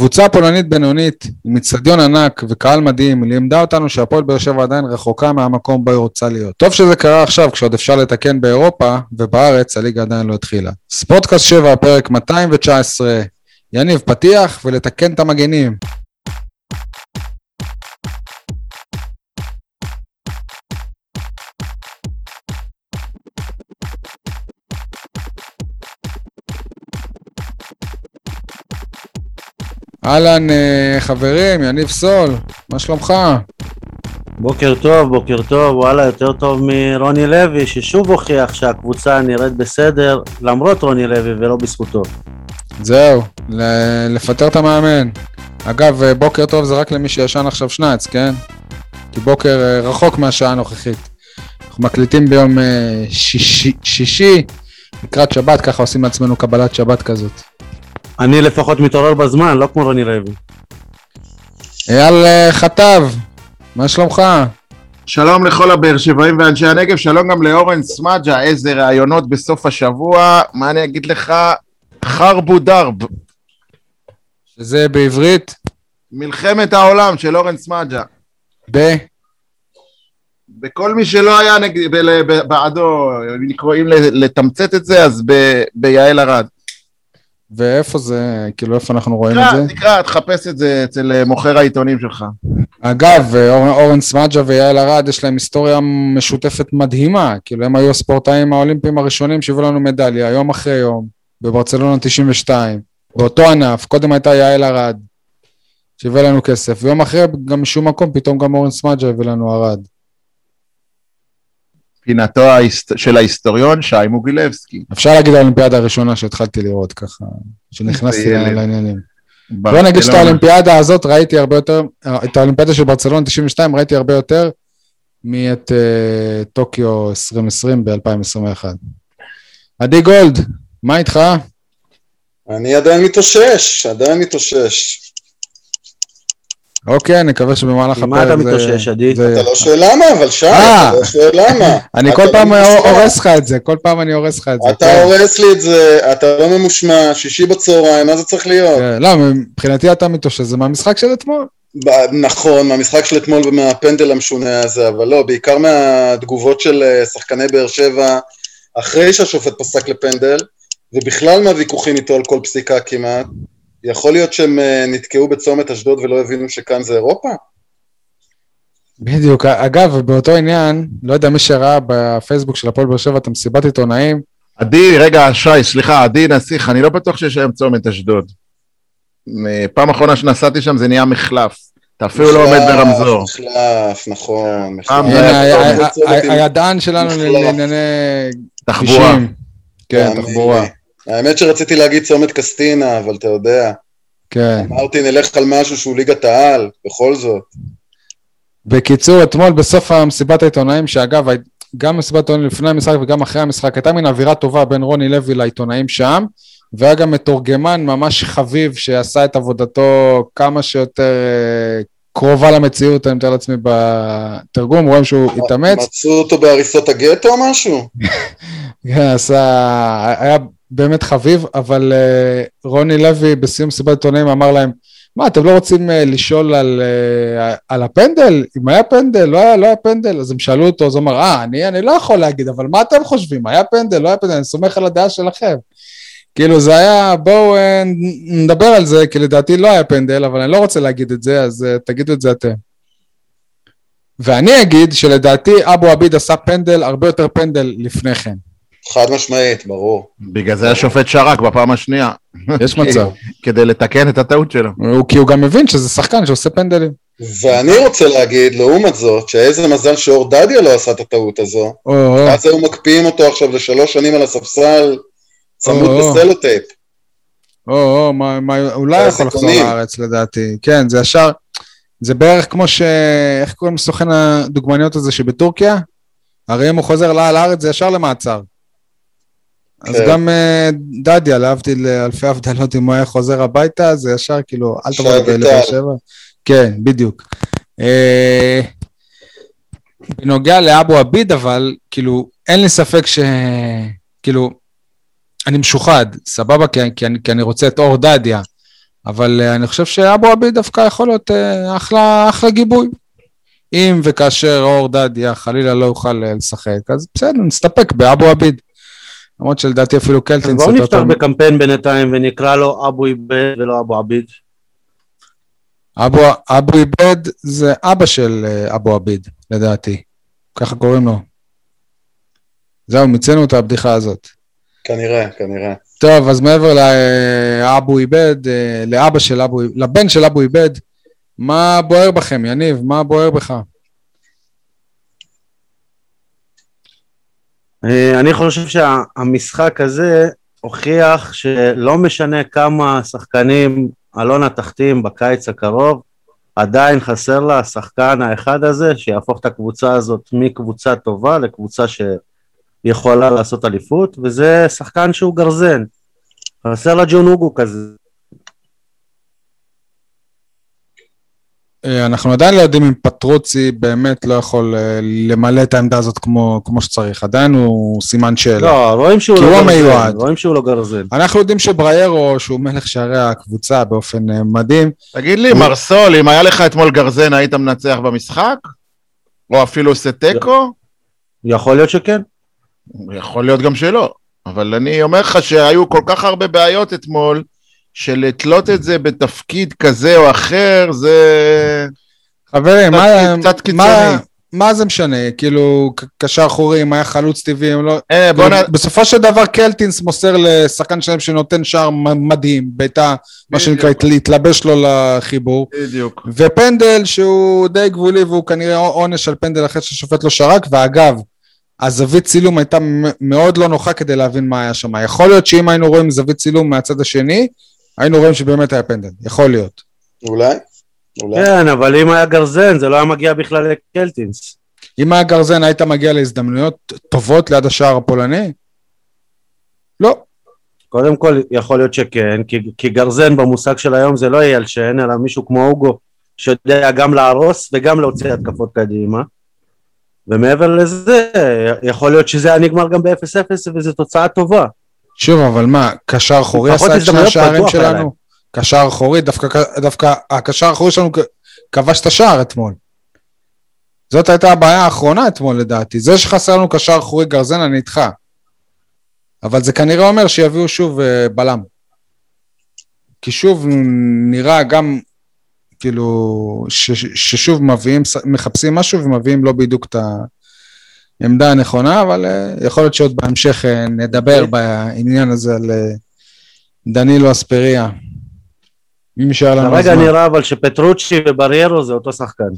קבוצה פולנית בינונית עם אצטדיון ענק וקהל מדהים לימדה אותנו שהפועל באר שבע עדיין רחוקה מהמקום בו היא רוצה להיות. טוב שזה קרה עכשיו כשעוד אפשר לתקן באירופה ובארץ הליגה עדיין לא התחילה. ספורטקאסט 7 פרק 219 יניב פתיח ולתקן את המגנים. אהלן אה, חברים, יניב סול, מה שלומך? בוקר טוב, בוקר טוב, וואלה, יותר טוב מרוני לוי, ששוב הוכיח שהקבוצה נראית בסדר, למרות רוני לוי ולא בזכותו. זהו, לפטר את המאמן. אגב, אה, בוקר טוב זה רק למי שישן עכשיו שנץ, כן? כי בוקר אה, רחוק מהשעה הנוכחית. אנחנו מקליטים ביום שישי, שישי לקראת שבת, ככה עושים לעצמנו קבלת שבת כזאת. אני לפחות מתעורר בזמן, לא כמו רוני לוי. אייל אה, חטב, מה שלומך? שלום לכל הבאר שבעים ואנשי הנגב, שלום גם לאורן סמג'ה, איזה ראיונות בסוף השבוע, מה אני אגיד לך? חרבו דרב. שזה בעברית? מלחמת העולם של אורן סמג'ה. ב? בכל מי שלא היה נגד, בעדו, אם לתמצת את זה, אז ב, ביעל ארד. ואיפה זה, כאילו איפה אנחנו רואים תקרא, את זה? תקרא, תחפש את זה אצל אה, מוכר העיתונים שלך. אגב, אורן, אורן סמג'ה ויעל ארד, יש להם היסטוריה משותפת מדהימה, כאילו הם היו הספורטאים האולימפיים הראשונים שהביאו לנו מדליה, יום אחרי יום, בברצלונה 92, באותו ענף, קודם הייתה יעל ארד, שהביאה לנו כסף, ויום אחרי, גם משום מקום, פתאום גם אורן סמג'ה הביא לנו ארד. פינתו של ההיסטוריון שי מוגילבסקי. אפשר להגיד האולימפיאדה הראשונה שהתחלתי לראות ככה, שנכנסתי לעניינים. בוא נגיד שאת האולימפיאדה הזאת ראיתי הרבה יותר, את האולימפיאדה של ברצלונה 92 ראיתי הרבה יותר מאת uh, טוקיו 2020 ב-2021. עדי גולד, מה איתך? אני עדיין מתאושש, עדיין מתאושש. אוקיי, נקווה שבמהלך הפרק זה... מה אתה מתאושש, עדי? אתה לא שואל למה, אבל שי, אה! אתה לא שואל למה. אני כל פעם הורס לך את זה, כל פעם אני הורס לך את זה. אתה כן. הורס לי את זה, אתה לא ממושמע, שישי בצהריים, מה זה צריך להיות? כן, לא, מבחינתי אתה מתאושש, זה מהמשחק של אתמול. נכון, מהמשחק של אתמול ומהפנדל המשונה הזה, אבל לא, בעיקר מהתגובות של אה, שחקני באר שבע, אחרי שהשופט פסק לפנדל, ובכלל מהוויכוחים איתו על כל פסיקה כמעט. יכול להיות שהם אה, נתקעו בצומת אשדוד ולא הבינו שכאן זה אירופה? בדיוק. אגב, באותו עניין, לא יודע מי שראה בפייסבוק של הפועל באר שבע את המסיבת עיתונאים. עדי, רגע, שי, סליחה, עדי נסיך, אני לא בטוח שיש היום צומת אשדוד. פעם אחרונה שנסעתי שם זה נהיה מחלף. אתה אפילו לא עומד ברמזור. מחלף, נכון. הידען שלנו לענייני... תחבורה. כן, תחבורה. האמת שרציתי להגיד צומת קסטינה, אבל אתה יודע. כן. אמרתי נלך על משהו שהוא ליגת העל, בכל זאת. בקיצור, אתמול בסוף המסיבת העיתונאים, שאגב, גם מסיבת העיתונאים לפני המשחק וגם אחרי המשחק, הייתה מין אווירה טובה בין רוני לוי לעיתונאים שם, והיה גם מתורגמן ממש חביב שעשה את עבודתו כמה שיותר אה, קרובה למציאות, אני מתאר לעצמי בתרגום, רואים שהוא התאמץ. מצאו אותו בהריסות הגטו או משהו? כן, עשה, היה באמת חביב, אבל uh, רוני לוי בסיום מסיבת עיתונאים אמר להם, מה, אתם לא רוצים uh, לשאול על, uh, על הפנדל? אם היה פנדל, לא היה, לא היה פנדל? אז הם שאלו אותו, אז הוא אמר, אה, אני, אני לא יכול להגיד, אבל מה אתם חושבים? היה פנדל, לא היה פנדל, אני סומך על הדעה שלכם. כאילו זה היה, בואו נדבר על זה, כי לדעתי לא היה פנדל, אבל אני לא רוצה להגיד את זה, אז תגידו את זה אתם. ואני אגיד שלדעתי אבו עביד עשה פנדל, הרבה יותר פנדל לפני כן. חד משמעית, ברור. בגלל זה השופט שרק בפעם השנייה. יש מצב. כדי לתקן את הטעות שלו. כי הוא גם מבין שזה שחקן שעושה פנדלים. ואני רוצה להגיד, לעומת זאת, שאיזה מזל שאור דדיה לא עשה את הטעות הזו. אז היו מקפיאים אותו עכשיו לשלוש שנים על הספסל, צמוד בסלוטייפ. או, או, אולי יכול לחזור לארץ לדעתי. כן, זה ישר, זה בערך כמו ש... איך קוראים לסוכן הדוגמניות הזה שבטורקיה? הרי אם הוא חוזר לארץ זה ישר למעצר. אז כן. גם uh, דדיה, להבדיל אלפי הבדלות, אם הוא היה חוזר הביתה, זה ישר כאילו, אל תבוא לבאר שבע. כן, בדיוק. Uh, בנוגע לאבו עביד, אבל, כאילו, אין לי ספק ש... כאילו, אני משוחד, סבבה, כי, כי, אני, כי אני רוצה את אור דדיה, אבל אני חושב שאבו עביד דווקא יכול להיות אחלה, אחלה גיבוי. אם וכאשר אור דדיה חלילה לא יוכל לשחק, אז בסדר, נסתפק באבו עביד. למרות שלדעתי אפילו קלטינס... בואו נפתח בקמפיין בינתיים ונקרא לו אבו איבד ולא אבו עביד. אבו, אבו איבד זה אבא של אה, אבו עביד, לדעתי. ככה קוראים לו. זהו, מיצינו את הבדיחה הזאת. כנראה, כנראה. טוב, אז מעבר לאבו איבד, אה, לאבא של אבו, לבן של אבו איבד, מה בוער בכם, יניב? מה בוער בך? אני חושב שהמשחק הזה הוכיח שלא משנה כמה שחקנים אלונה תחתים בקיץ הקרוב, עדיין חסר לה השחקן האחד הזה שיהפוך את הקבוצה הזאת מקבוצה טובה לקבוצה שיכולה לעשות אליפות, וזה שחקן שהוא גרזן. חסר לה ג'ון אוגו כזה. אנחנו עדיין לא יודעים אם פטרוצי באמת לא יכול אה, למלא את העמדה הזאת כמו, כמו שצריך, עדיין הוא סימן שאלה. לא, רואים שהוא לא גרזן, רואים שהוא לא גרזן. אנחנו יודעים שבריירו, שהוא מלך שערי הקבוצה באופן אה, מדהים. תגיד לי, הוא... מרסול, אם היה לך אתמול גרזן, היית מנצח במשחק? או אפילו עושה תיקו? יכול להיות שכן. יכול להיות גם שלא, אבל אני אומר לך שהיו כל כך הרבה בעיות אתמול, שלתלות את זה בתפקיד כזה או אחר, זה... חברים, מה, קצת קיצוני. מה, מה זה משנה? כאילו, קשר אחורי, אם היה חלוץ טבעי, אם לא... אה, כאילו, נ... בסופו של דבר קלטינס מוסר לשחקן שלם שנותן שער מדהים, בעיטה, מה שנקרא, להתלבש לו לחיבור. בדיוק. ופנדל שהוא די גבולי, והוא כנראה עונש על פנדל אחרי שהשופט לא שרק, ואגב, הזווית צילום הייתה מאוד לא נוחה כדי להבין מה היה שם. יכול להיות שאם היינו רואים זווית צילום מהצד השני, היינו רואים שבאמת היה פנדל, יכול להיות. אולי, אולי. כן, אבל אם היה גרזן, זה לא היה מגיע בכלל לקלטינס. אם היה גרזן, היית מגיע להזדמנויות טובות ליד השער הפולני? לא. קודם כל, יכול להיות שכן, כי, כי גרזן במושג של היום זה לא אייל שן, אלא מישהו כמו אוגו, שיודע גם להרוס וגם להוציא התקפות קדימה. ומעבר לזה, יכול להיות שזה היה נגמר גם ב-0-0 וזו תוצאה טובה. שוב, אבל מה, קשר אחורי עשה את שני השערים שלנו? קשר אחורי, דווקא, דווקא הקשר האחורי שלנו כבש את השער אתמול. זאת הייתה הבעיה האחרונה אתמול לדעתי. זה שחסר לנו קשר אחורי גרזן, אני איתך. אבל זה כנראה אומר שיביאו שוב uh, בלם. כי שוב נראה גם, כאילו, ש, ששוב מביאים, מחפשים משהו ומביאים לא בדיוק את ה... עמדה נכונה, אבל uh, יכול להיות שעוד בהמשך uh, נדבר okay. בעניין הזה על דנילו אספריה. אם יישאר לנו זמן. כרגע נראה אבל שפטרוצ'י ובריירו זה אותו שחקן.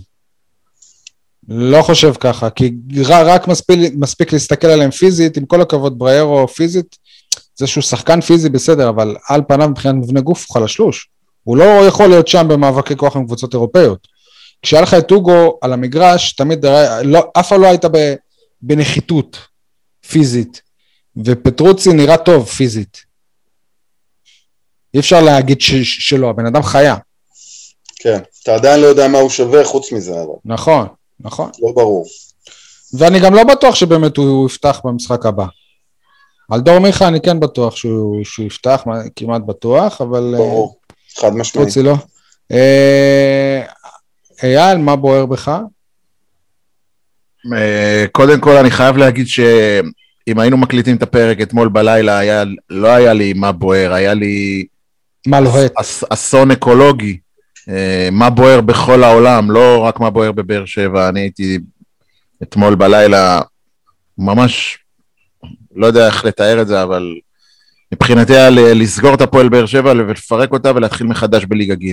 לא חושב ככה, כי רק מספיק, מספיק להסתכל עליהם פיזית, עם כל הכבוד בריירו פיזית, זה שהוא שחקן פיזי בסדר, אבל על פניו מבחינת מבנה גוף הוא חלשלוש. הוא לא יכול להיות שם במאבקי כוח עם קבוצות אירופאיות. כשהיה לך את אוגו על המגרש, תמיד, לא, אף פעם לא היית ב... בנחיתות פיזית, ופטרוצי נראה טוב פיזית. אי אפשר להגיד ש- שלא, הבן אדם חיה. כן, אתה עדיין לא יודע מה הוא שווה חוץ מזה, אבל. נכון, נכון. לא ברור. ואני גם לא בטוח שבאמת הוא יפתח במשחק הבא. על דור מיכה אני כן בטוח שהוא, שהוא יפתח, כמעט בטוח, אבל... ברור, חד משמעית. לא. אה, אייל, מה בוער בך? אה, קודם כל אני חייב להגיד שאם היינו מקליטים את הפרק אתמול בלילה, היה, לא היה לי מה בוער, היה לי... מה לוהט? אס, אסון אקולוגי. אה, מה בוער בכל העולם, לא רק מה בוער בבאר שבע. אני הייתי אתמול בלילה ממש, לא יודע איך לתאר את זה, אבל מבחינתי היה לסגור את הפועל באר שבע ולפרק אותה ולהתחיל מחדש בליגה ג'.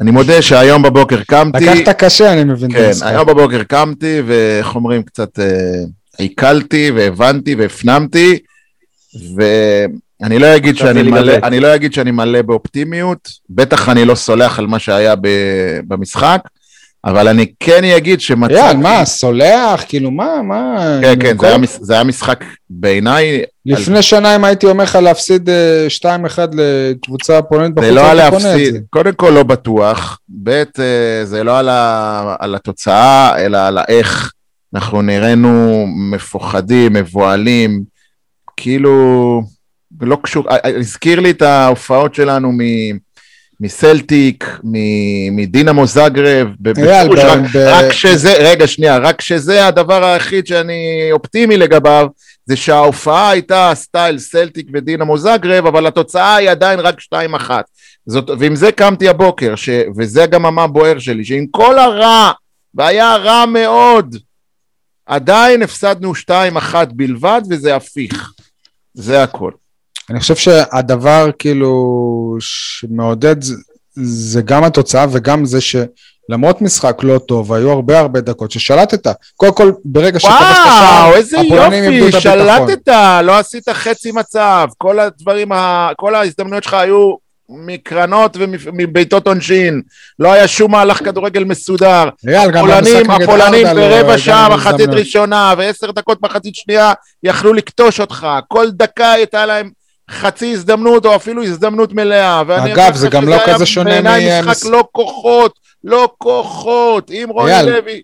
אני מודה שהיום בבוקר קמתי... לקחת קשה, אני מבין. כן, היום בבוקר קמתי, ואיך אומרים, קצת אה, עיכלתי, והבנתי, והפנמתי, ואני לא אגיד שאני מלא, אני לא אגיד שאני מלא באופטימיות, בטח אני לא סולח על מה שהיה במשחק, אבל אני כן אגיד שמצאתי... יאללה, מה, סולח? כאילו, מה, מה... כן, כן, זה היה, זה היה משחק בעיניי... לפני על... שנה אם הייתי אומר לך להפסיד 2-1 אה, לקבוצה פולנית בחוץ, זה לא על להפסיד, קודם כל לא בטוח, ב', אה, זה לא על, ה... על התוצאה, אלא על האיך אנחנו נראינו מפוחדים, מבוהלים, כאילו, לא קשור, אה, הזכיר לי את ההופעות שלנו מ... מסלטיק, מדינמו זגרב, בפירוש, רק, ב... רק שזה, רגע שנייה, רק שזה הדבר היחיד שאני אופטימי לגביו, זה שההופעה הייתה סטייל סלטיק ודינמו זגרב, אבל התוצאה היא עדיין רק 2-1. זאת, ועם זה קמתי הבוקר, ש, וזה גם המה בוער שלי, שעם כל הרע, והיה רע מאוד, עדיין הפסדנו 2-1 בלבד, וזה הפיך. זה הכל. אני חושב שהדבר כאילו שמעודד זה גם התוצאה וגם זה שלמרות משחק לא טוב, היו הרבה הרבה דקות ששלטת. קודם כל, ברגע שכבשת שער, וואו, איזה יופי, שלטת, לא עשית חצי מצב, כל הדברים, כל ההזדמנויות שלך היו מקרנות ומבעיטות עונשין, לא היה שום מהלך כדורגל מסודר. הפולנים, הפולנים ברבע שעה מחצית ראשונה ועשר דקות מחצית שנייה יכלו לקטוש אותך, כל דקה הייתה להם חצי הזדמנות או אפילו הזדמנות מלאה. אגב, זה גם לא כזה שונה מ... בעיניי משחק לא כוחות, לא כוחות, עם רוני לוי.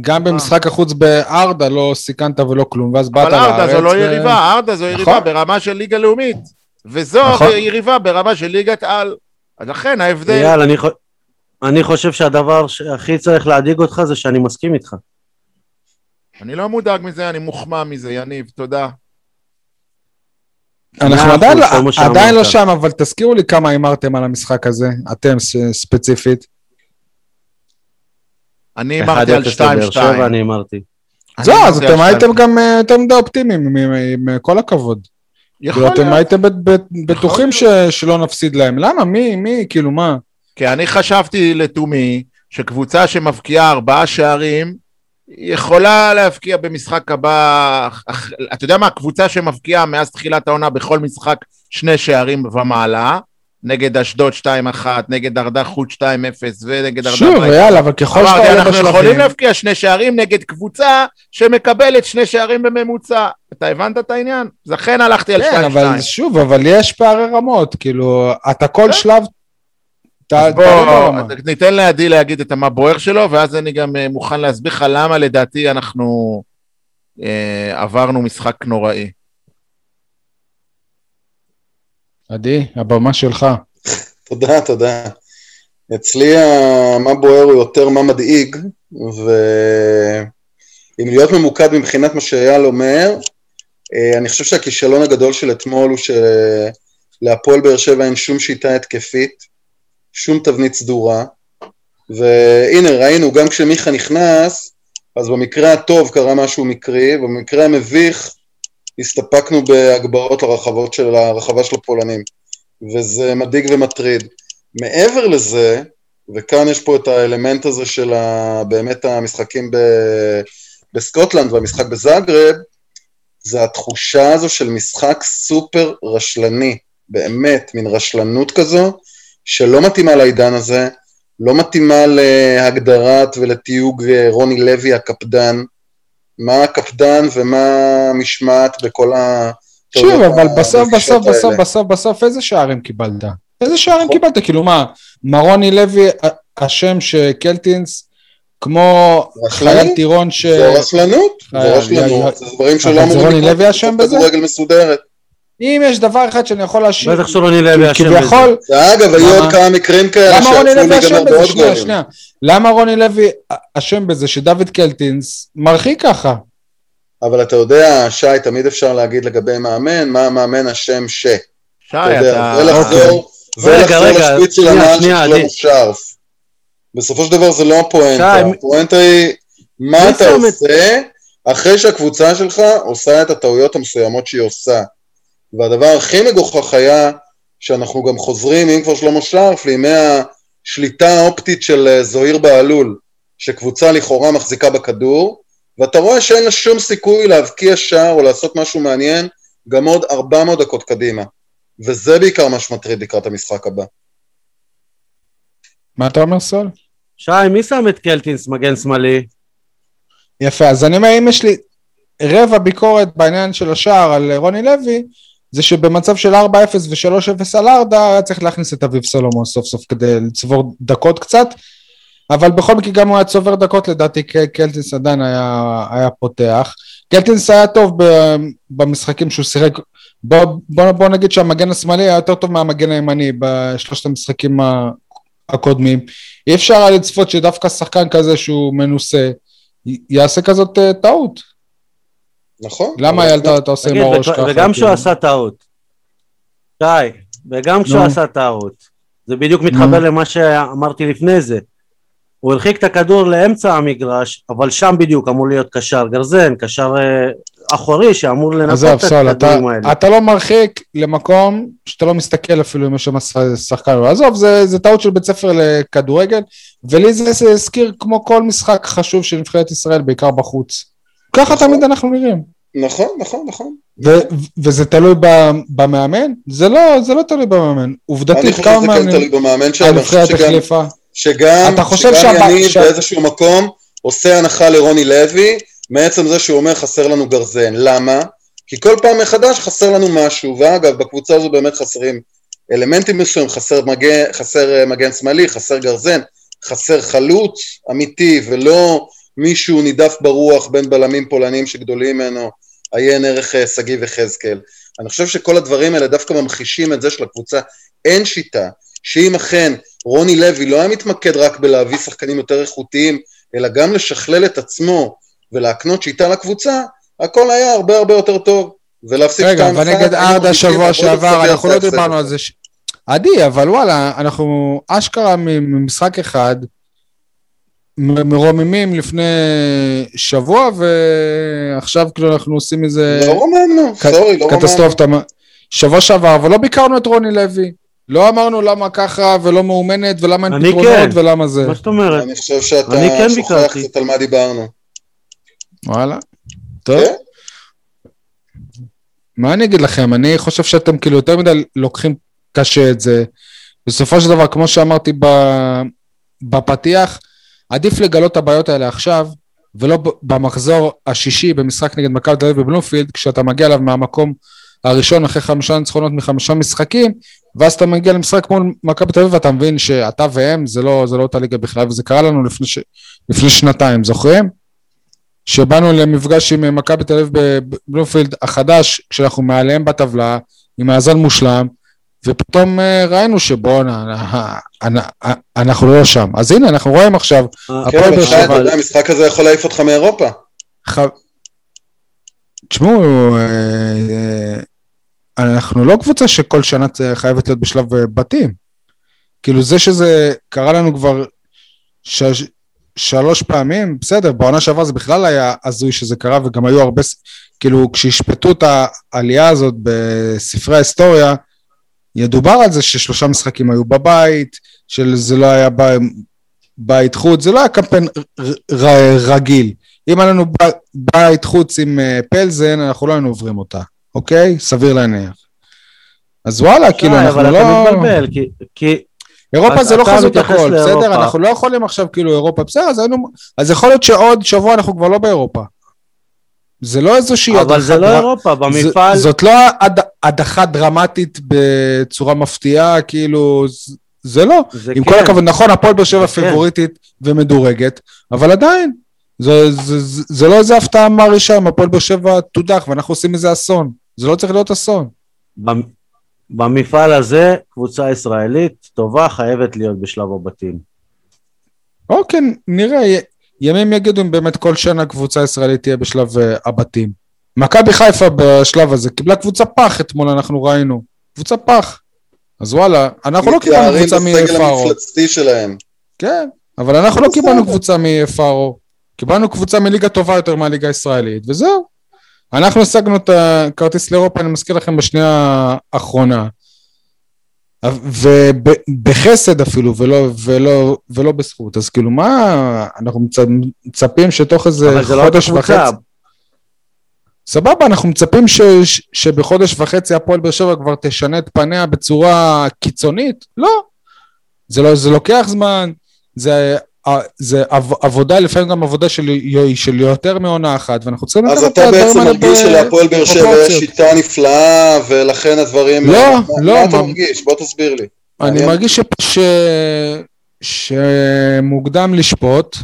גם במשחק החוץ בארדה לא סיכנת ולא כלום, ואז באת לארץ. אבל ארדה זו לא יריבה, ארדה זו יריבה נכון. ברמה של ליגה לאומית. וזו נכון. יריבה ברמה של ליגת על. אז לכן ההבדל... אייל, אני, אני חושב שהדבר שהכי צריך להדאיג אותך זה שאני מסכים איתך. אני לא מודאג מזה, אני מוחמא מזה, יניב, תודה. אנחנו עדיין, לא, עדיין לא שם, אבל תזכירו לי כמה הימרתם על המשחק הזה, אתם ספציפית. אני הימרתי על 2-2. אני הימרתי. זהו, אז אתם הייתם גם אה, יותר מדי אופטימיים, עם כל הכבוד. יכול להיות. אתם הייתם בטוחים שלא נפסיד להם. למה? מי? מי? כאילו, מה? כי אני חשבתי לתומי שקבוצה שמבקיעה ארבעה שערים יכולה להבקיע במשחק הבא, אתה יודע מה, קבוצה שמבקיעה מאז תחילת העונה בכל משחק שני שערים ומעלה, נגד אשדוד 2-1, נגד ארדה חוט 2-0 ונגד ארדה... שוב, יאללה, אבל ככל שאתה עולה בשלבים... אנחנו יכולים להבקיע שני שערים נגד קבוצה שמקבלת שני שערים בממוצע. אתה הבנת את העניין? לכן הלכתי על 2-2. כן, אבל שוב, אבל יש פערי רמות, כאילו, אתה כל כן. שלב... בוא, ניתן לעדי להגיד את המה בוער שלו, ואז אני גם אה, מוכן להסביר לך למה לדעתי אנחנו אה, עברנו משחק נוראי. עדי, הבמה שלך. תודה, תודה. אצלי מה בוער הוא יותר מה מדאיג, ואם להיות ממוקד מבחינת מה שאייל אומר, אה, אני חושב שהכישלון הגדול של אתמול הוא שלהפועל באר שבע אין שום שיטה התקפית, שום תבנית סדורה, והנה ראינו, גם כשמיכה נכנס, אז במקרה הטוב קרה משהו מקרי, ובמקרה המביך הסתפקנו בהגברות לרחבות של הרחבה של הפולנים, וזה מדאיג ומטריד. מעבר לזה, וכאן יש פה את האלמנט הזה של ה, באמת המשחקים ב, בסקוטלנד והמשחק בזאגרב, זה התחושה הזו של משחק סופר רשלני, באמת, מין רשלנות כזו, שלא מתאימה לעידן הזה, לא מתאימה להגדרת ולתיוג רוני לוי הקפדן, מה הקפדן ומה המשמעת בכל ה... שוב, אבל בסוף, בסוף, בסוף, בסוף, בסוף, איזה שערים קיבלת? איזה שערים נכון. קיבלת? כאילו מה, מרוני לוי אשם שקלטינס כמו חייל טירון ש... זה רשלנות, זה רשלנות, זה דברים שלא אמורים... לקרות. רוני לוי אשם בזה? כדורגל מסודרת. אם יש דבר אחד שאני יכול להשאיר... בטח שרוני לוי אשם בזה. כביכול... אגב, היו עוד כמה מקרים כאלה שיצאו להיגמר בעוד גולים. למה רוני לוי אשם בזה שדוד קלטינס מרחיק ככה? אבל אתה יודע, שי, תמיד אפשר להגיד לגבי מאמן, מה המאמן אשם ש... שי, אתה... ולחזור, ולחזור לשפיץ של הנעל של שלמה שרף. בסופו של דבר זה לא הפואנטה, הפואנטה היא מה אתה עושה אחרי שהקבוצה שלך עושה את הטעויות המסוימות שהיא עושה. והדבר הכי מגוחך היה שאנחנו גם חוזרים, אם כבר שלמה שרף, לימי השליטה האופטית של אה, זוהיר בהלול, שקבוצה לכאורה מחזיקה בכדור, ואתה רואה שאין לה שום סיכוי להבקיע שער או לעשות משהו מעניין גם עוד 400 דקות קדימה. וזה בעיקר מה שמטריד לקראת המשחק הבא. מה אתה אומר סול? שי, מי שם את קלטינס מגן שמאלי? יפה, אז אני אומר, אם יש לי רבע ביקורת בעניין של השער על רוני לוי, זה שבמצב של 4-0 ו-3-0 על ארדה, היה צריך להכניס את אביב סולומון סוף סוף כדי לצבור דקות קצת, אבל בכל מקרה גם הוא היה צובר דקות, לדעתי קלטיס עדיין היה, היה פותח. קלטינס היה טוב במשחקים שהוא שיחק, בוא, בוא, בוא נגיד שהמגן השמאלי היה יותר טוב מהמגן הימני בשלושת המשחקים הקודמים. אי אפשר היה לצפות שדווקא שחקן כזה שהוא מנוסה, יעשה כזאת uh, טעות. נכון. למה אייל אתה עושה עם הראש ככה? וגם כשהוא כאילו? עשה טעות. שי, וגם כשהוא עשה טעות. זה בדיוק מתחבר למה שאמרתי לפני זה. הוא הרחיק את הכדור לאמצע המגרש, אבל שם בדיוק אמור להיות קשר גרזן, קשר אה, אחורי שאמור לנקות את הכדורים האלה. אתה לא מרחיק למקום שאתה לא מסתכל אפילו אם יש שם שחקן. עזוב, זה, זה טעות של בית ספר לכדורגל, ולי זה הזכיר כמו כל משחק חשוב של נבחרת ישראל, בעיקר בחוץ. ככה נכון. תמיד אנחנו נראים. נכון, נכון, נכון. וזה תלוי במאמן? זה לא, זה לא תלוי במאמן. עובדתית, כמה מאמנים... אני חושב שזה כן תלוי במאמן שלהם. הנבחרת החליפה. שגם, שגם יניב באיזשהו מקום עושה הנחה לרוני לוי, מעצם זה שהוא אומר חסר לנו גרזן. למה? כי כל פעם מחדש חסר לנו משהו, ואגב, בקבוצה הזו באמת חסרים אלמנטים מסוימים, חסר מגן, חסר אה, מגן שמאלי, חסר גרזן, חסר חלוץ אמיתי, ולא מישהו נידף ברוח בין בלמים פולנים שגדולים ממנו, עיין ערך אה, שגיב וחזקאל. אני חושב שכל הדברים האלה דווקא ממחישים את זה שלקבוצה אין שיטה, שאם אכן רוני לוי לא היה מתמקד רק בלהביא שחקנים יותר איכותיים, אלא גם לשכלל את עצמו ולהקנות שיטה לקבוצה, הכל היה הרבה הרבה יותר טוב. ולהפסיק רגע, ונגד ארדה שבוע שעבר, אנחנו לא דיברנו על זה. עדי, אבל וואלה, אנחנו אשכרה ממשחק אחד, מרוממים לפני שבוע, ועכשיו כאילו אנחנו עושים איזה... לא רוממנו, סורי, לא רוממנו. קטסטרופה. שבוע שעבר, אבל לא ביקרנו את רוני לוי. לא אמרנו למה ככה ולא מאומנת ולמה אין פתרונות כן. ולמה זה. מה זאת אומרת? אני חושב שאתה כן שוכח קצת על מה דיברנו. וואלה, טוב. כן? מה אני אגיד לכם, אני חושב שאתם כאילו יותר מדי לוקחים קשה את זה. בסופו של דבר, כמו שאמרתי בפתיח, עדיף לגלות את הבעיות האלה עכשיו, ולא במחזור השישי במשחק נגד מכבי תל אביב בבלומפילד, כשאתה מגיע אליו מהמקום הראשון אחרי חמישה ניצחונות מחמישה משחקים, ואז אתה מגיע למשחק מול מכבי תל אביב ואתה מבין שאתה והם זה לא, זה לא אותה ליגה בכלל, וזה קרה לנו לפני, ש... לפני שנתיים, זוכרים? שבאנו למפגש עם מכבי תל אביב בבלומפילד החדש, כשאנחנו מעליהם בטבלה, עם מאזן מושלם, ופתאום אה, ראינו שבואנה, אנחנו לא שם. אז הנה, אנחנו רואים עכשיו, אה, הפועל כן, באר שבע... המשחק הזה יכול להעיף אותך מאירופה. תשמעו, אה, אנחנו לא קבוצה שכל שנה חייבת להיות בשלב בתים. כאילו זה שזה קרה לנו כבר ש... שלוש פעמים, בסדר, בעונה שעברה זה בכלל היה הזוי שזה קרה, וגם היו הרבה, כאילו, כשהשפטו את העלייה הזאת בספרי ההיסטוריה, ידובר על זה ששלושה משחקים היו בבית, שזה לא היה בית חוץ, זה לא היה קמפיין רגיל. אם היה לנו בית חוץ עם אה, פלזן, אנחנו לא היינו עוברים אותה, אוקיי? סביר להניח. אז וואלה, כאילו, אנחנו לא... אבל אתה מתבלבל, כי... אירופה זה לא חזות הכל, בסדר? אנחנו לא יכולים עכשיו כאילו אירופה, בסדר, אז היינו... אז יכול להיות שעוד שבוע אנחנו כבר לא באירופה. זה לא איזושהי הדחה... אבל זה לא אירופה, במפעל... זאת לא הדחה דרמטית בצורה מפתיעה, כאילו... זה לא. עם כל כן. הכבוד, נכון, הפועל באר שבע כן. פיבוריטית ומדורגת, אבל עדיין, זה, זה, זה, זה לא איזה הפתעה מרעישה, אם הפועל באר שבע תודח ואנחנו עושים איזה אסון. זה לא צריך להיות אסון. במפעל הזה, קבוצה ישראלית טובה חייבת להיות בשלב הבתים. אוקיי, נראה, ימים יגידו אם באמת כל שנה קבוצה ישראלית תהיה בשלב uh, הבתים. מכבי חיפה בשלב הזה קיבלה קבוצה פח אתמול, אנחנו ראינו. קבוצה פח. אז וואלה, אנחנו לא קיבלנו קבוצה מפארו. מתייערים בסגל המפלצתי שלהם. כן, אבל אנחנו לא קיבלנו קבוצה מפארו. קיבלנו קבוצה מליגה טובה יותר מהליגה הישראלית, וזהו. אנחנו השגנו את הכרטיס לאירופה, אני מזכיר לכם, בשנייה האחרונה. ובחסד אפילו, ולא, ולא, ולא בזכות. אז כאילו, מה, אנחנו מצפים שתוך איזה לא חודש לא וחצי... סבבה, אנחנו מצפים ש, ש, שבחודש וחצי הפועל באר שבע כבר תשנה את פניה בצורה קיצונית? לא. זה, לא, זה לוקח זמן, זה זה עבודה, לפעמים גם עבודה של, של יותר מעונה אחת, ואנחנו צריכים לקחת את הדברים האלה אז אתה בעצם מרגיש שלהפועל באר שבע יש שיטה נפלאה, ולכן הדברים... לא, מה, לא. מה אתה מרגיש? בוא תסביר לי. אני מרגיש ש... ש... שמוקדם לשפוט,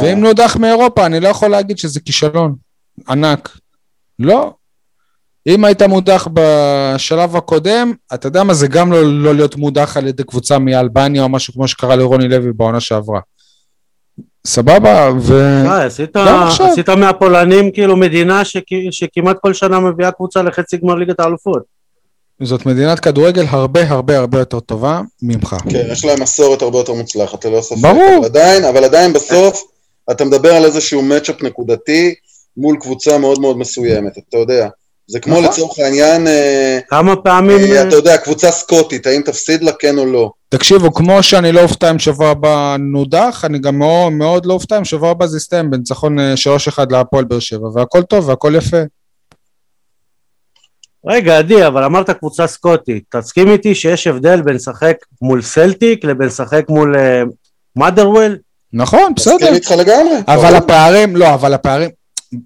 ואם נודח מאירופה, אני לא יכול להגיד שזה כישלון. ענק. לא. אם היית מודח בשלב הקודם, אתה יודע מה, זה גם לא, לא להיות מודח על ידי קבוצה מאלבניה או משהו כמו שקרה לרוני לוי בעונה שעברה. סבבה, ו... אה, עשית, עשית מהפולנים כאילו מדינה שכ, שכמעט כל שנה מביאה קבוצה לחצי גמר ליגת האלופות. זאת מדינת כדורגל הרבה הרבה הרבה יותר טובה ממך. כן, יש להם מסורת הרבה יותר מוצלחת, ללא ספק. ברור. אבל עדיין, אבל עדיין בסוף, אתה מדבר על איזשהו מצ'אפ נקודתי מול קבוצה מאוד מאוד מסוימת, אתה יודע. זה כמו נכון. לצורך העניין, אה, כמה פעמים... אה, אתה יודע, קבוצה סקוטית, האם תפסיד לה כן או לא. תקשיבו, כמו שאני לא אופתע אם שבוע הבא נודח, אני גם מאוד, מאוד לא אופתע אם שבוע הבא זה יסתיים בניצחון 3-1 אה, להפועל באר שבע, והכל טוב והכל יפה. רגע, עדי, אבל אמרת קבוצה סקוטית. תסכים איתי שיש הבדל בין לשחק מול סלטיק לבין לשחק מול מאדרוול? נכון, בסדר. מסכים איתך לגמרי. אבל הפערים, לא, אבל הפערים,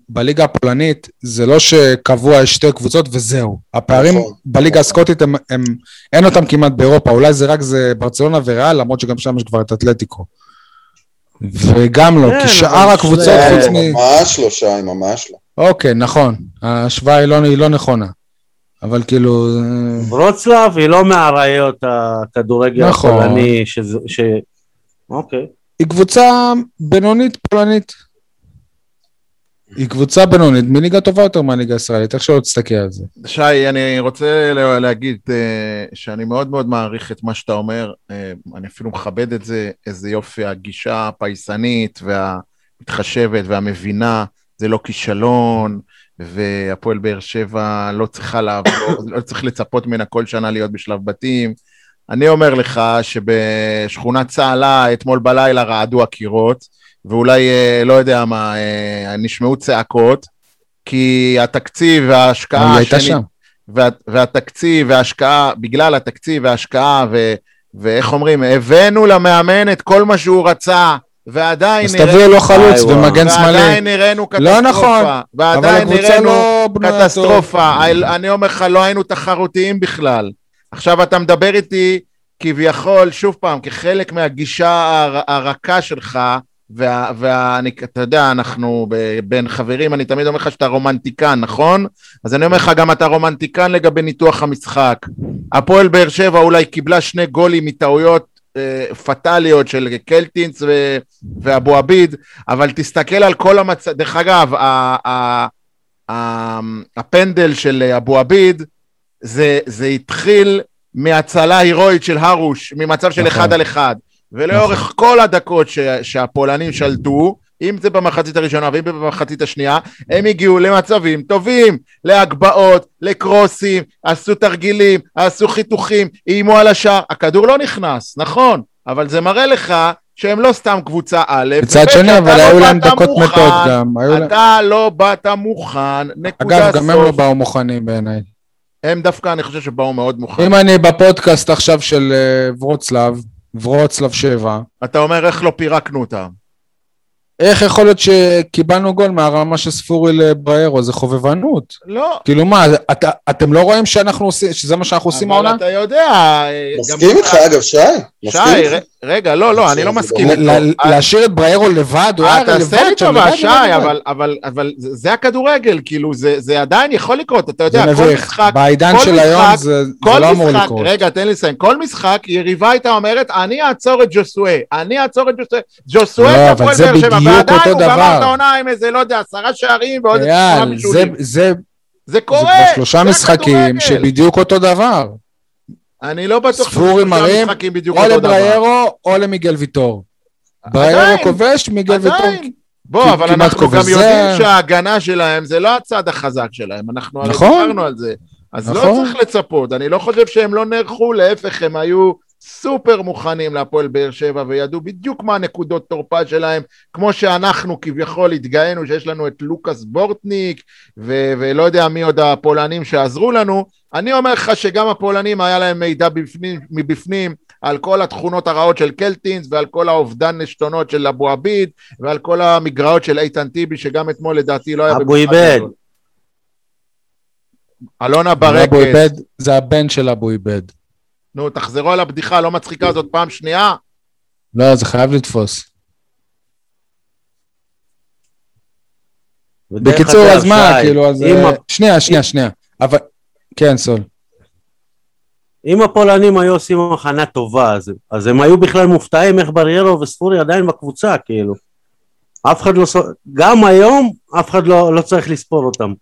בליגה הפולנית זה לא שקבוע יש שתי קבוצות וזהו. הפערים נכון, בליגה נכון. הסקוטית הם, הם, אין אותם כמעט באירופה, אולי זה רק זה ברצלונה וריאל, למרות שגם שם יש כבר את אתלטיקו. וגם לא, כי כן, שאר הקבוצות חוץ מ... ממש לא, שי, ממש לא. אוקיי, נכון. ההשוואה היא לא, היא לא נכונה. אבל כאילו... ברוצלב היא לא מהראיות הכדורגל נכון. הפולני, שזה... ש... אוקיי. היא קבוצה בינונית פולנית. היא קבוצה בינונית מליגה טובה יותר מהליגה הישראלית, איך שלא תסתכל על זה. שי, אני רוצה להגיד uh, שאני מאוד מאוד מעריך את מה שאתה אומר, uh, אני אפילו מכבד את זה, איזה יופי הגישה הפייסנית והמתחשבת והמבינה, זה לא כישלון, והפועל באר שבע לא צריכה לעבור, לא צריך לצפות ממנה כל שנה להיות בשלב בתים. אני אומר לך שבשכונת צהלה אתמול בלילה רעדו הקירות, ואולי, אה, לא יודע מה, אה, נשמעו צעקות, כי התקציב וההשקעה... היא הייתה שם. וה, והתקציב וההשקעה, בגלל התקציב וההשקעה, ו, ואיך אומרים, הבאנו למאמן את כל מה שהוא רצה, ועדיין נראינו... אז תביאו לו חלוץ ומגן שמאלי. ועדיין נראינו קטסטרופה. לא נכון, ועדיין נראינו לא קטסטרופה. אני אומר לך, לא היינו תחרותיים בכלל. עכשיו אתה מדבר איתי כביכול, שוב פעם, כחלק מהגישה הרכה שלך, ואני, אתה יודע, אנחנו בין חברים, אני תמיד אומר לך שאתה רומנטיקן, נכון? אז אני אומר לך, גם אתה רומנטיקן לגבי ניתוח המשחק. הפועל באר שבע אולי קיבלה שני גולים מטעויות אה, פטאליות של קלטינס ו- ואבו עביד, אבל תסתכל על כל המצב, דרך אגב, ה- ה- ה- הפנדל של אבו עביד, זה, זה התחיל מהצלה הירואית של הרוש, ממצב של נכון. אחד על אחד. ולאורך נכון. כל הדקות ש, שהפולנים שלטו, אם זה במחצית הראשונה ואם זה במחצית השנייה, הם הגיעו למצבים טובים, להגבהות, לקרוסים, עשו תרגילים, עשו חיתוכים, איימו על השער, הכדור לא נכנס, נכון, אבל זה מראה לך שהם לא סתם קבוצה א', מצד שני, אבל לא היו להם דקות מתות גם. אתה לא באת מוכן, נקודה סוף. אגב, גם הם לא באו מוכנים בעיניי. הם דווקא, אני חושב שבאו מאוד מוכנים. אם אני בפודקאסט עכשיו של אה, ורוצלב, ורוצלב 7. אתה אומר איך לא פירקנו אותם. איך יכול להיות שקיבלנו גול מהרמה של ספורי לבריירו? זה חובבנות. לא. כאילו מה, את, אתם לא רואים שאנחנו עושים, שזה מה שאנחנו עושים העונה? אבל אתה יודע... מסכים איתך אגב, שי? שי, רגע, לא, לא, אני לא מסכים איתו. להשאיר את בריירו לבד, הוא היה לבד. תעשה לי טובה, שי, אבל זה הכדורגל, כאילו, זה עדיין יכול לקרות, אתה יודע, כל משחק... בעידן של היום זה לא אמור לקרות. רגע, תן לי לסיים. כל משחק, יריבה הייתה אומרת, אני אעצור את ג'וסואה, אני אעצור את ג'וסואה. ג'וסואה, לא, אבל זה בדיוק אותו דבר. ועדיין הוא גמר את העונה עם איזה, לא יודע, עשרה שערים ועוד עשרה בישולים. זה... זה קורה, זה כבר שלושה משחקים שבדיוק אותו דבר. אני לא בטוח ספורי מראים או לבריירו או למיגל ויטור. בריירו כובש, מיגל ויטור בוא, אבל אנחנו גם יודעים שההגנה שלהם זה לא הצד החזק שלהם, אנחנו נכון, דיברנו על זה. אז לא נכון. לא צריך לצפות, אני לא חושב שהם לא נערכו, להפך, הם היו סופר מוכנים להפועל באר שבע וידעו בדיוק מה הנקודות תורפה שלהם, כמו שאנחנו כביכול התגאינו שיש לנו את לוקאס בורטניק ו- ולא יודע מי עוד הפולנים שעזרו לנו, אני אומר לך שגם הפולנים היה להם מידע בפנים, מבפנים על כל התכונות הרעות של קלטינס ועל כל האובדן נשתונות של אבו עביד ועל כל המגרעות של איתן טיבי שגם אתמול לדעתי לא היה... אבו איבד. אלונה ברקס. זה הבן של אבו איבד. נו, תחזרו על הבדיחה הלא מצחיקה הזאת פעם שנייה. לא, זה חייב לתפוס. בקיצור, אז מה, כאילו, אז... אה, שנייה, שנייה, שנייה. אבל... כן, סול. אם הפולנים היו עושים הכנה טובה, אז, אז הם היו בכלל מופתעים איך בריירו וספורי עדיין בקבוצה, כאילו. אף אחד לא... גם היום, אף אחד לא, לא צריך לספור אותם.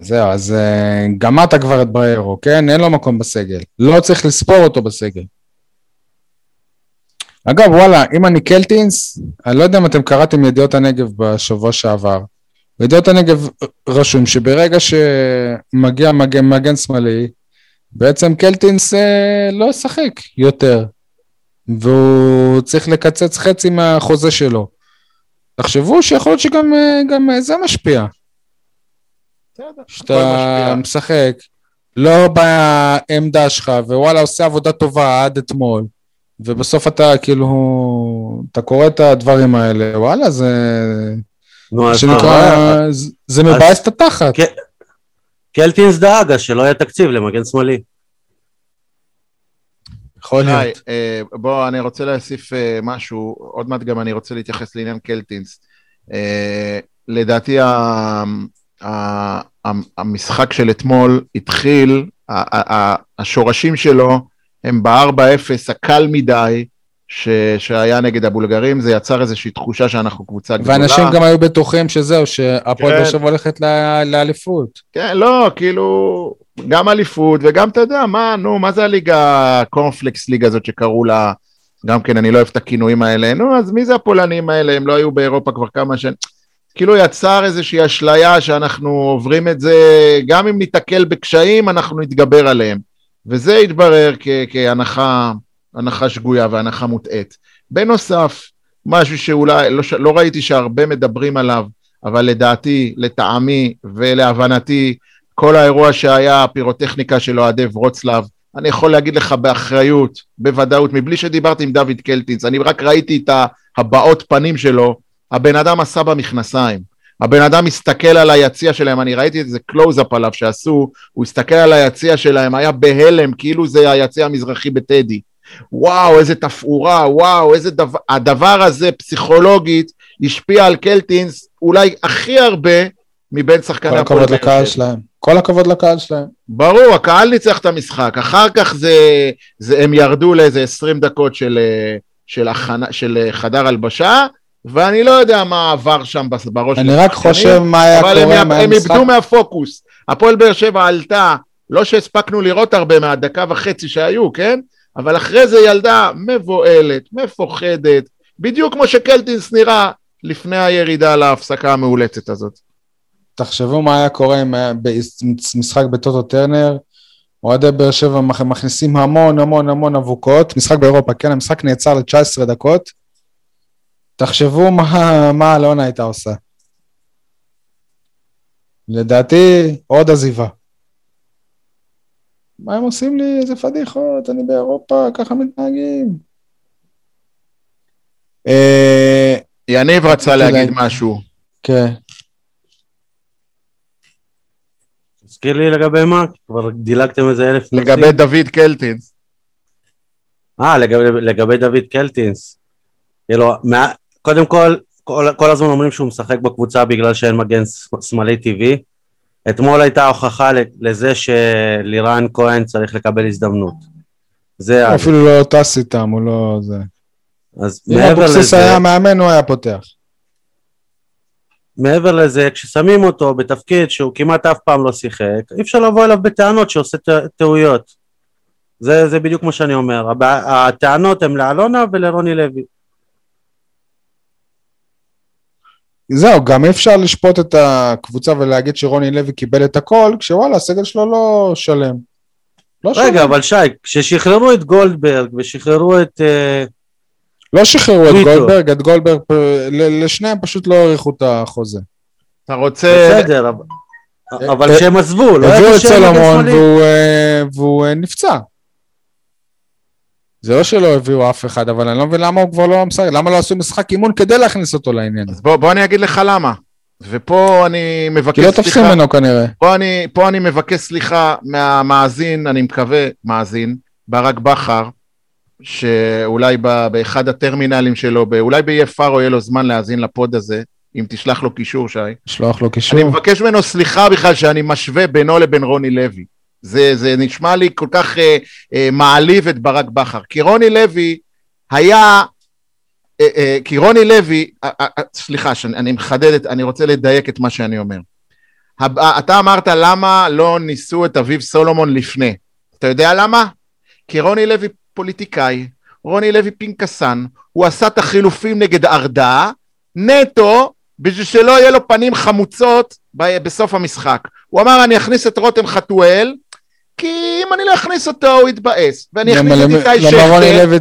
זהו, אז uh, גמרת כבר את בריירו, כן? אין לו מקום בסגל. לא צריך לספור אותו בסגל. אגב, וואלה, אם אני קלטינס, אני לא יודע אם אתם קראתם ידיעות הנגב בשבוע שעבר. בידיעות הנגב רשום שברגע שמגיע מגן, מגן שמאלי, בעצם קלטינס אה, לא ישחק יותר, והוא צריך לקצץ חצי מהחוזה שלו. תחשבו שיכול להיות שגם אה, גם זה משפיע. שאתה משחק, לא בעמדה שלך, ווואלה עושה עבודה טובה עד אתמול, ובסוף אתה כאילו, אתה קורא את הדברים האלה, וואלה זה... נו, אז שנקרא, זה מבאס את התחת. קלטינס דאג אז שלא יהיה תקציב למגן שמאלי. יכול להיות. אה, בוא, אני רוצה להוסיף אה, משהו, עוד מעט גם אני רוצה להתייחס לעניין קלטינס. אה, לדעתי המשחק של אתמול התחיל, השורשים שלו הם ב-4-0 הקל מדי, ש, שהיה נגד הבולגרים, זה יצר איזושהי תחושה שאנחנו קבוצה גדולה. ואנשים גם היו בטוחים שזהו, שהפועל כן. באר שבע הולכת לאליפות. כן, לא, כאילו, גם אליפות, וגם, אתה יודע, מה, נו, מה זה הליגה, הקורנפלקס ליגה הזאת שקראו לה, גם כן, אני לא אוהב את הכינויים האלה, נו, אז מי זה הפולנים האלה, הם לא היו באירופה כבר כמה שנים. כאילו יצר איזושהי אשליה שאנחנו עוברים את זה, גם אם ניתקל בקשיים, אנחנו נתגבר עליהם. וזה התברר כ- כהנחה הנחה שגויה והנחה מוטעית. בנוסף, משהו שאולי לא, לא ראיתי שהרבה מדברים עליו, אבל לדעתי, לטעמי ולהבנתי, כל האירוע שהיה, הפירוטכניקה של אוהדי ורוצלב, אני יכול להגיד לך באחריות, בוודאות, מבלי שדיברתי עם דוד קלטינס, אני רק ראיתי את הבעות פנים שלו, הבן אדם עשה במכנסיים. הבן אדם מסתכל על היציע שלהם, אני ראיתי איזה קלוז-אפ עליו שעשו, הוא הסתכל על היציע שלהם, היה בהלם, כאילו זה היציע המזרחי בטדי. וואו, איזה תפאורה, וואו, איזה דבר, הדבר הזה פסיכולוגית השפיע על קלטינס אולי הכי הרבה מבין שחקני הפועל. כל הכבוד לקהל שלהם. כל הכבוד לקהל שלהם. ברור, הקהל ניצח את המשחק, אחר כך זה, זה הם ירדו לאיזה 20 דקות של, של, הכנה, של חדר הלבשה, ואני לא יודע מה עבר שם בראש. אני רק חושב מה היה קורה מהמשחק. אבל הם איבדו מהפוקוס. הפועל באר שבע עלתה, לא שהספקנו לראות הרבה מהדקה וחצי שהיו, כן? אבל אחרי זה ילדה מבוהלת, מפוחדת, בדיוק כמו שקלטינס נראה לפני הירידה להפסקה המאולצת הזאת. תחשבו מה היה קורה אם היה משחק בטוטו טרנר, אוהדי באר שבע מכניסים המון המון המון אבוקות, משחק באירופה, כן, המשחק נעצר ל-19 דקות, תחשבו מה, מה אלונה הייתה עושה. לדעתי, עוד עזיבה. מה הם עושים לי? איזה פדיחות, אני באירופה, ככה מתנהגים. אה, יניב רצה להגיד משהו. כן. תזכיר לי לגבי מה? כבר דילגתם איזה אלף נושאים. לגבי דוד קלטינס. אה, לגבי, לגבי דוד קלטינס. כאילו, מה, קודם כל, כל, כל הזמן אומרים שהוא משחק בקבוצה בגלל שאין מגן שמאלי טבעי. אתמול הייתה הוכחה לזה שלירן כהן צריך לקבל הזדמנות. זה... אפילו לא טס איתם, הוא לא... זה... אז מעבר לזה... אם אבוקסיס היה מאמן, הוא היה פותח. מעבר לזה, כששמים אותו בתפקיד שהוא כמעט אף פעם לא שיחק, אי אפשר לבוא אליו בטענות שעושה טעויות. זה, זה בדיוק מה שאני אומר. הטענות הן לאלונה ולרוני לוי. זהו, גם אי אפשר לשפוט את הקבוצה ולהגיד שרוני לוי קיבל את הכל, כשוואלה, הסגל שלו לא שלם. לא רגע, שלם. אבל שי, כששחררו את גולדברג ושחררו את... Uh, לא שחררו את גולדברג, את גולדברג, לשניהם פשוט לא האריכו את החוזה. אתה רוצה... בסדר, אבל אה, שהם עזבו, לא הביאו את סלומון והוא אה, נפצע. זה לא שלא הביאו אף אחד, אבל אני לא מבין למה הוא כבר לא משחק, למה לא עשו משחק אימון כדי להכניס אותו לעניין. אז בוא, בוא אני אגיד לך למה. ופה אני מבקש סליחה. כי לא תופסים ממנו כנראה. פה אני, פה אני מבקש סליחה מהמאזין, אני מקווה, מאזין, ברק בכר, שאולי ב, באחד הטרמינלים שלו, אולי באיי פארו יהיה לו זמן להאזין לפוד הזה, אם תשלח לו קישור, שי. שלוח לו קישור. אני מבקש ממנו סליחה בכלל שאני משווה בינו לבין רוני לוי. זה, זה נשמע לי כל כך אה, אה, מעליב את ברק בכר. כי רוני לוי היה... אה, אה, כי רוני לוי, אה, סליחה, שאני, אני מחדד, אני רוצה לדייק את מה שאני אומר. אתה אמרת למה לא ניסו את אביב סולומון לפני. אתה יודע למה? כי רוני לוי פוליטיקאי, רוני לוי פנקסן, הוא עשה את החילופים נגד ארדה, נטו בשביל שלא יהיה לו פנים חמוצות בסוף המשחק. הוא אמר אני אכניס את רותם חתואל, כי אם אני לא אכניס אותו הוא יתבאס, ואני אכניס את איתי שכטר. למה רוני לוי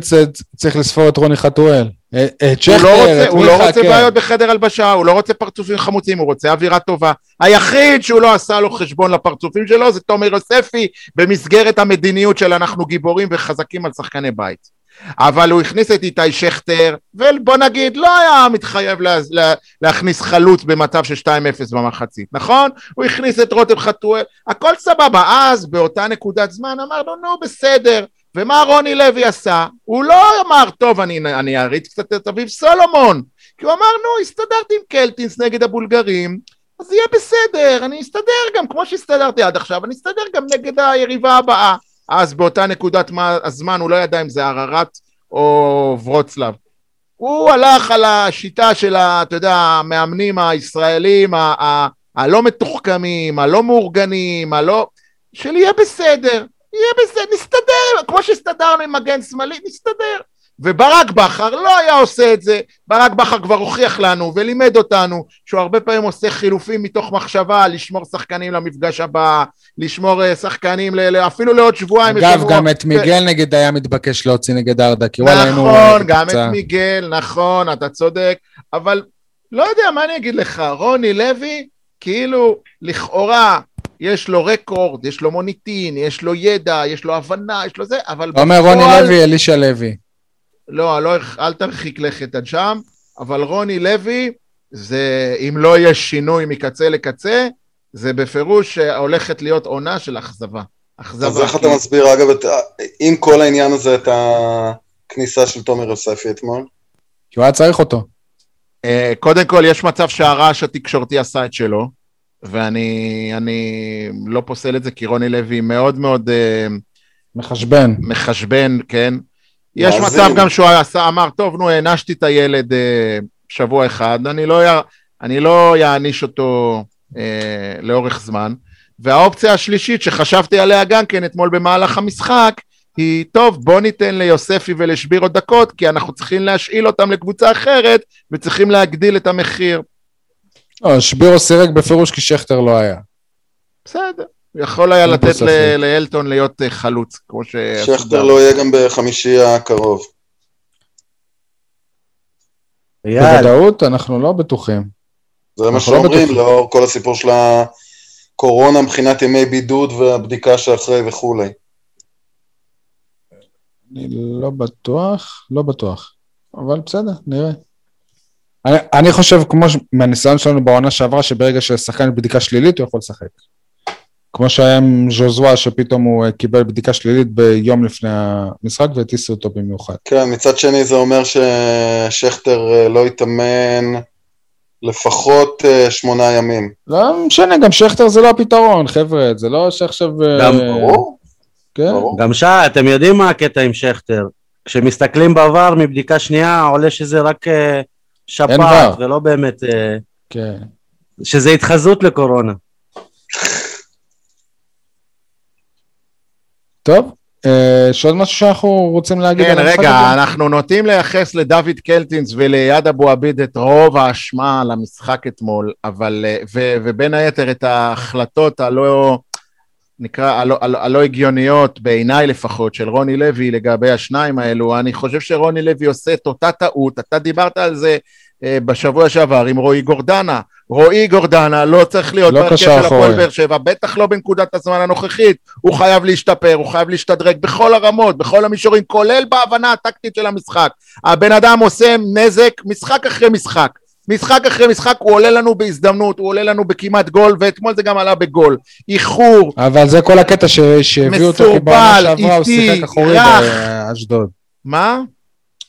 צריך לספור את רוני חתואל? את שכטר, את הוא לא רוצה כן. בעיות בחדר הלבשה, הוא לא רוצה פרצופים חמוצים, הוא רוצה אווירה טובה. היחיד שהוא לא עשה לו חשבון לפרצופים שלו זה תומר יוספי במסגרת המדיניות של אנחנו גיבורים וחזקים על שחקני בית. אבל הוא הכניס את איתי שכטר, ובוא נגיד, לא היה מתחייב לה, לה, להכניס חלוץ במצב של 2-0 במחצית, נכון? הוא הכניס את רותם חתואל, הכל סבבה. אז, באותה נקודת זמן, אמרנו, נו, בסדר. ומה רוני לוי עשה? הוא לא אמר, טוב, אני, אני אריץ קצת את אביב סולומון. כי הוא אמר, נו, הסתדרתי עם קלטינס נגד הבולגרים, אז יהיה בסדר, אני אסתדר גם, כמו שהסתדרתי עד עכשיו, אני אסתדר גם נגד היריבה הבאה. אז באותה נקודת הזמן הוא לא ידע אם זה הררת או ורוצלב. הוא הלך על השיטה של, ה, אתה יודע, המאמנים הישראלים הלא מתוחכמים, הלא מאורגנים, הלא... של יהיה בסדר, יהיה בסדר, נסתדר, כמו שהסתדרנו עם מגן שמאלי, נסתדר. וברק בכר לא היה עושה את זה, ברק בכר כבר הוכיח לנו ולימד אותנו שהוא הרבה פעמים עושה חילופים מתוך מחשבה לשמור שחקנים למפגש הבא, לשמור אה, שחקנים ל- אפילו לעוד שבועיים. אגב, גם את מיגל ו... נגד היה מתבקש להוציא נגד ארדה, כי וואלה היינו... נכון, גם את מיגל, נכון, אתה צודק, אבל לא יודע, מה אני אגיד לך, רוני לוי, כאילו, לכאורה, יש לו רקורד, יש לו מוניטין, יש לו ידע, יש לו הבנה, יש לו זה, אבל בפועל... אומר רוני לוי, אלישע לוי. לא, לא, אל תרחיק לכת עד שם, אבל רוני לוי, זה, אם לא יהיה שינוי מקצה לקצה, זה בפירוש הולכת להיות עונה של אכזבה. אכזבה. אז איך אתה מסביר, אגב, את, עם כל העניין הזה, את הכניסה של תומר יוספי אתמול? כי הוא היה צריך אותו. אה, קודם כל, יש מצב שהרעש התקשורתי עשה את שלו, ואני לא פוסל את זה, כי רוני לוי מאוד מאוד... אה, מחשבן. מחשבן, כן. יש מצב גם שהוא עשה, אמר, טוב, נו, הענשתי את הילד אה, שבוע אחד, אני לא, אני לא אעניש אותו אה, לאורך זמן. והאופציה השלישית שחשבתי עליה גם כן אתמול במהלך המשחק, היא, טוב, בוא ניתן ליוספי ולשבירו דקות, כי אנחנו צריכים להשאיל אותם לקבוצה אחרת, וצריכים להגדיל את המחיר. לא, שבירו סירק בפירוש כי שכטר לא היה. בסדר. יכול היה לתת לאלטון להיות אה, חלוץ, כמו ש... שכטר לא יהיה גם בחמישי הקרוב. בוודאות אנחנו לא בטוחים. זה מה לא שאומרים, לאור כל הסיפור של הקורונה מבחינת ימי בידוד והבדיקה שאחרי וכולי. אני לא בטוח, לא בטוח, אבל בסדר, נראה. אני, אני חושב, כמו מהניסיון שלנו בעונה שעברה, שברגע ששחקן בדיקה שלילית הוא יכול לשחק. כמו שהיה עם ז'וזווה, שפתאום הוא אה, קיבל בדיקה שלילית ביום לפני המשחק והטיסו אותו במיוחד. כן, מצד שני זה אומר ששכטר אה, לא התאמן לפחות אה, שמונה ימים. לא משנה, גם שכטר זה לא הפתרון, חבר'ה, זה לא שעכשיו... גם ברור. כן. ברור. גם שי, אתם יודעים מה הקטע עם שכטר? כשמסתכלים בעבר מבדיקה שנייה, עולה שזה רק שפעת, ולא באמת... כן. שזה התחזות לקורונה. טוב, אה, יש עוד משהו שאנחנו רוצים להגיד? כן, רגע, אנחנו נוטים לייחס לדוד קלטינס וליד אבו עביד את רוב האשמה על המשחק אתמול, אבל, אה, ו, ובין היתר את ההחלטות הלא, נקרא, הלא, הלא, הלא הגיוניות, בעיניי לפחות, של רוני לוי לגבי השניים האלו, אני חושב שרוני לוי עושה את אותה טעות, אתה דיברת על זה אה, בשבוע שעבר עם רועי גורדנה. רועי גורדנה לא צריך להיות לא בהרכב של הפועל באר שבע, בטח לא בנקודת הזמן הנוכחית. הוא חייב להשתפר, הוא חייב להשתדרג בכל הרמות, בכל המישורים, כולל בהבנה הטקטית של המשחק. הבן אדם עושה נזק משחק אחרי משחק. משחק אחרי משחק הוא עולה לנו בהזדמנות, הוא עולה לנו בכמעט גול, ואתמול זה גם עלה בגול. איחור. אבל זה כל הקטע שהביאו אותו כי בעונה שעברה, הוא שיחק אחורי באשדוד. מה?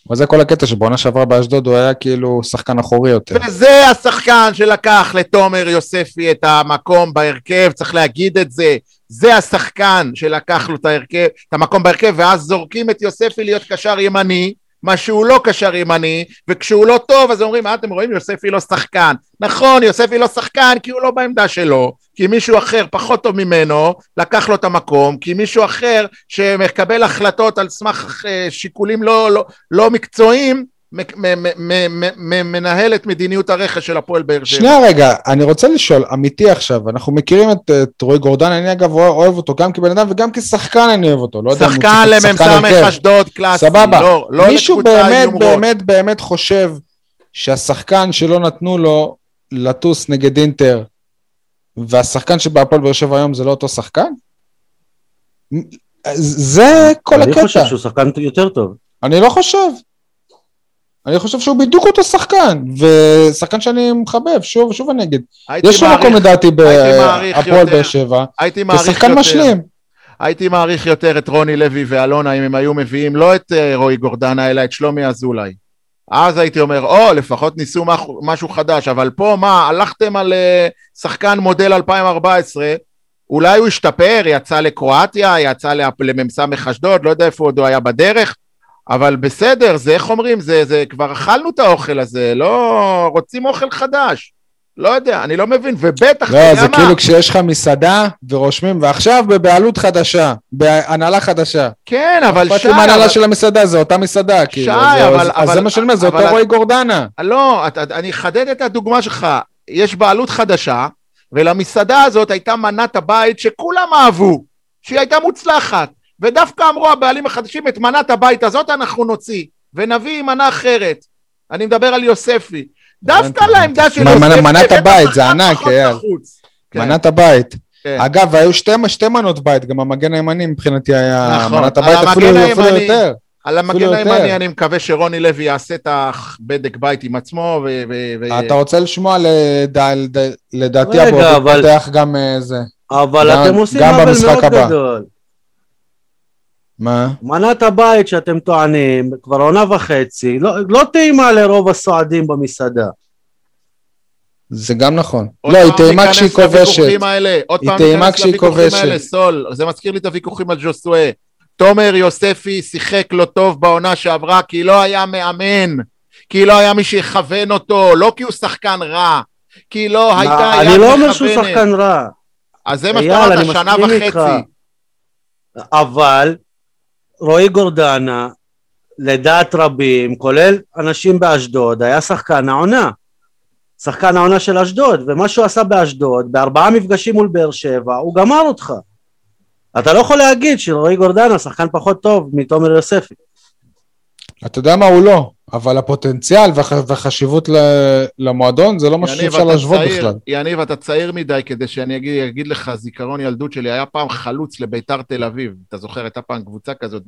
אבל זה כל הקטע שבעונה שעברה באשדוד הוא היה כאילו שחקן אחורי יותר. וזה השחקן שלקח לתומר יוספי את המקום בהרכב, צריך להגיד את זה. זה השחקן שלקח לו את ההרכב, את המקום בהרכב, ואז זורקים את יוספי להיות קשר ימני, מה שהוא לא קשר ימני, וכשהוא לא טוב אז אומרים, מה אתם רואים, יוספי לא שחקן. נכון, יוספי לא שחקן כי הוא לא בעמדה שלו, כי מישהו אחר פחות טוב ממנו לקח לו את המקום, כי מישהו אחר שמקבל החלטות על סמך אה, שיקולים לא, לא, לא מקצועיים, מנהל את מדיניות הרכש של הפועל באר שבע. שנייה רגע, אני רוצה לשאול, אמיתי עכשיו, אנחנו מכירים את, את רועי גורדן, אני אגב אוהב אותו גם כבן אדם וגם כשחקן אני אוהב אותו. לא שחקן למ"ס אשדוד קלאסי. סבבה. לא, לא מישהו באמת באמת באמת חושב שהשחקן שלא נתנו לו לטוס נגד אינטר, והשחקן שבהפועל באר שבע היום זה לא אותו שחקן? זה כל הקטע. אני חושב שהוא שחקן יותר טוב. אני לא חושב. אני חושב שהוא בדיוק אותו שחקן, ושחקן שאני מחבב, שוב, שוב אני אגיד. יש לו מקום לדעתי בהפועל באר שבע, כשחקן משלים. הייתי מעריך יותר את רוני לוי ואלונה אם הם היו מביאים לא את אה, רועי גורדנה, אלא את שלומי אזולאי. אז הייתי אומר, או, לפחות ניסו משהו חדש, אבל פה מה, הלכתם על אה, שחקן מודל 2014, אולי הוא השתפר, יצא לקרואטיה, יצא למ"ס אשדוד, לא יודע איפה עוד הוא היה בדרך, אבל בסדר, זה איך אומרים, זה, זה כבר אכלנו את האוכל הזה, לא רוצים אוכל חדש. לא יודע, אני לא מבין, ובטח, לא, זה מה? כאילו כשיש לך מסעדה ורושמים, ועכשיו בבעלות חדשה, בהנהלה חדשה. כן, אבל שי... אכפת לי מהנהלה של המסעדה, זה אותה מסעדה, כאילו. שי, כאילו, אבל... אז, אבל, אז זה מה שאני אומר, זה אותו רועי גורדנה. לא, את, אני אחדד את הדוגמה שלך. יש בעלות חדשה, ולמסעדה הזאת הייתה מנת הבית שכולם אהבו, שהיא הייתה מוצלחת. ודווקא אמרו הבעלים החדשים את מנת הבית הזאת אנחנו נוציא ונביא מנה אחרת אני מדבר על יוספי דווקא לעמדה של יוספי מנת הבית זה ענק אייל. כן. מנת הבית. כן. אגב היו שתי מנות בית גם המגן הימני מבחינתי היה נכון. מנת הבית אפילו יותר. על המגן הימני אני מקווה שרוני לוי יעשה את הבדק בית עם עצמו אתה רוצה לשמוע לדעתי אבו פותח גם אה, זה. אבל אתם עושים עוול מאוד גדול מה? מנת הבית שאתם טוענים, כבר עונה וחצי, לא, לא טעימה לרוב הסועדים במסעדה. זה גם נכון. לא, היא טעימה כשהיא כובשת. היא טעימה כשהיא כובשת. סול, זה מזכיר לי את הוויכוחים על ג'וסואה. תומר יוספי שיחק לא טוב בעונה שעברה כי לא היה מאמן, כי לא היה מי שיכוון אותו, לא כי הוא שחקן רע, כי לא הייתה יד מכוונת. אני לא אומר שהוא שחקן רע. אז זה מה שאתה אמרת, שנה וחצי. אבל רועי גורדנה, לדעת רבים, כולל אנשים באשדוד, היה שחקן העונה. שחקן העונה של אשדוד, ומה שהוא עשה באשדוד, בארבעה מפגשים מול באר שבע, הוא גמר אותך. אתה לא יכול להגיד שרועי גורדנה שחקן פחות טוב מתומר יוספי. אתה יודע מה הוא לא, אבל הפוטנציאל והח... והחשיבות למועדון זה לא משהו שאפשר להשוות בכלל. יניב, אתה צעיר מדי כדי שאני אגיד, אגיד לך זיכרון ילדות שלי, היה פעם חלוץ לביתר תל אביב, אתה זוכר, הייתה פעם קבוצה כזאת,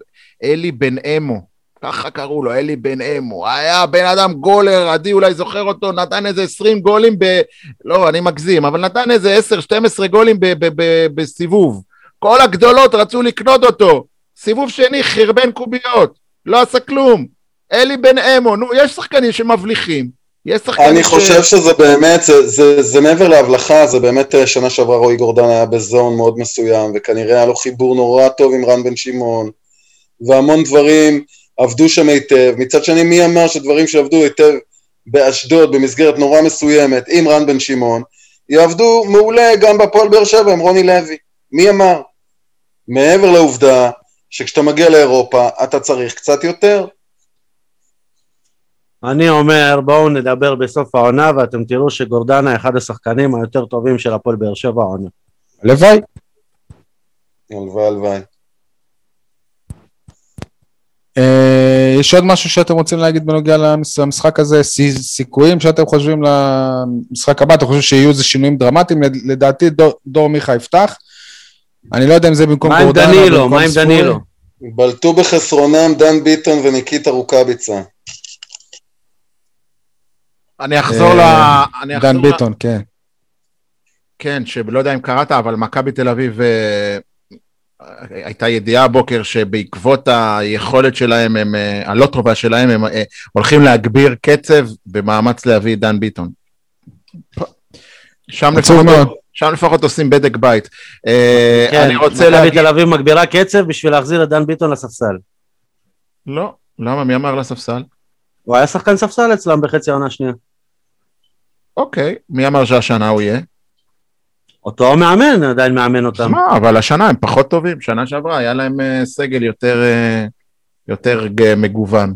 אלי בן אמו, ככה קראו לו, אלי בן אמו, היה בן אדם גולר, עדי אולי זוכר אותו, נתן איזה 20 גולים ב... לא, אני מגזים, אבל נתן איזה 10-12 גולים ב- ב- ב- בסיבוב. כל הגדולות רצו לקנות אותו. סיבוב שני, חרבן קוביות, לא עשה כלום. אלי בן אמו, נו, יש שחקנים שמבליחים, יש שחקנים אני ש... חושב שזה באמת, זה, זה, זה מעבר להבלחה, זה באמת אה, שנה שעברה רועי גורדן היה בזון מאוד מסוים, וכנראה היה לו חיבור נורא טוב עם רן בן שמעון, והמון דברים עבדו שם היטב. מצד שני, מי אמר שדברים שעבדו היטב באשדוד, במסגרת נורא מסוימת, עם רן בן שמעון, יעבדו מעולה גם בהפועל באר שבע עם רוני לוי. מי אמר? מעבר לעובדה שכשאתה מגיע לאירופה אתה צריך קצת יותר. אני אומר, בואו נדבר בסוף העונה ואתם תראו שגורדנה אחד השחקנים היותר טובים של הפועל באר שבע העונה. הלוואי. הלוואי, הלוואי. אה, יש עוד משהו שאתם רוצים להגיד בנוגע למשחק הזה? סיכויים שאתם חושבים למשחק הבא? אתם חושבים שיהיו איזה שינויים דרמטיים? לדעתי דור מיכה יפתח. אני לא יודע אם זה במקום גורדנה. מה עם דנילו? מה עם דנילו? בלטו בחסרונם דן ביטון וניקיטה רוקאביצה. אני אחזור ל... דן ביטון, כן. כן, שלא יודע אם קראת, אבל מכבי תל אביב, אה, הייתה ידיעה הבוקר שבעקבות היכולת שלהם, הם, אה, הלא טובה שלהם, הם אה, הולכים להגביר קצב במאמץ להביא את דן ביטון. שם לפחות, שם לפחות עושים בדק בית. כן, אני רוצה להגיד... מכבי תל אביב מגבירה קצב בשביל להחזיר את דן ביטון לספסל. לא, למה? מי אמר לספסל? הוא היה שחקן ספסל אצלם בחצי העונה השנייה. אוקיי, מי אמר שהשנה הוא יהיה? אותו מאמן עדיין מאמן אותם. מה, אבל השנה הם פחות טובים, שנה שעברה היה להם uh, סגל יותר, uh, יותר מגוון.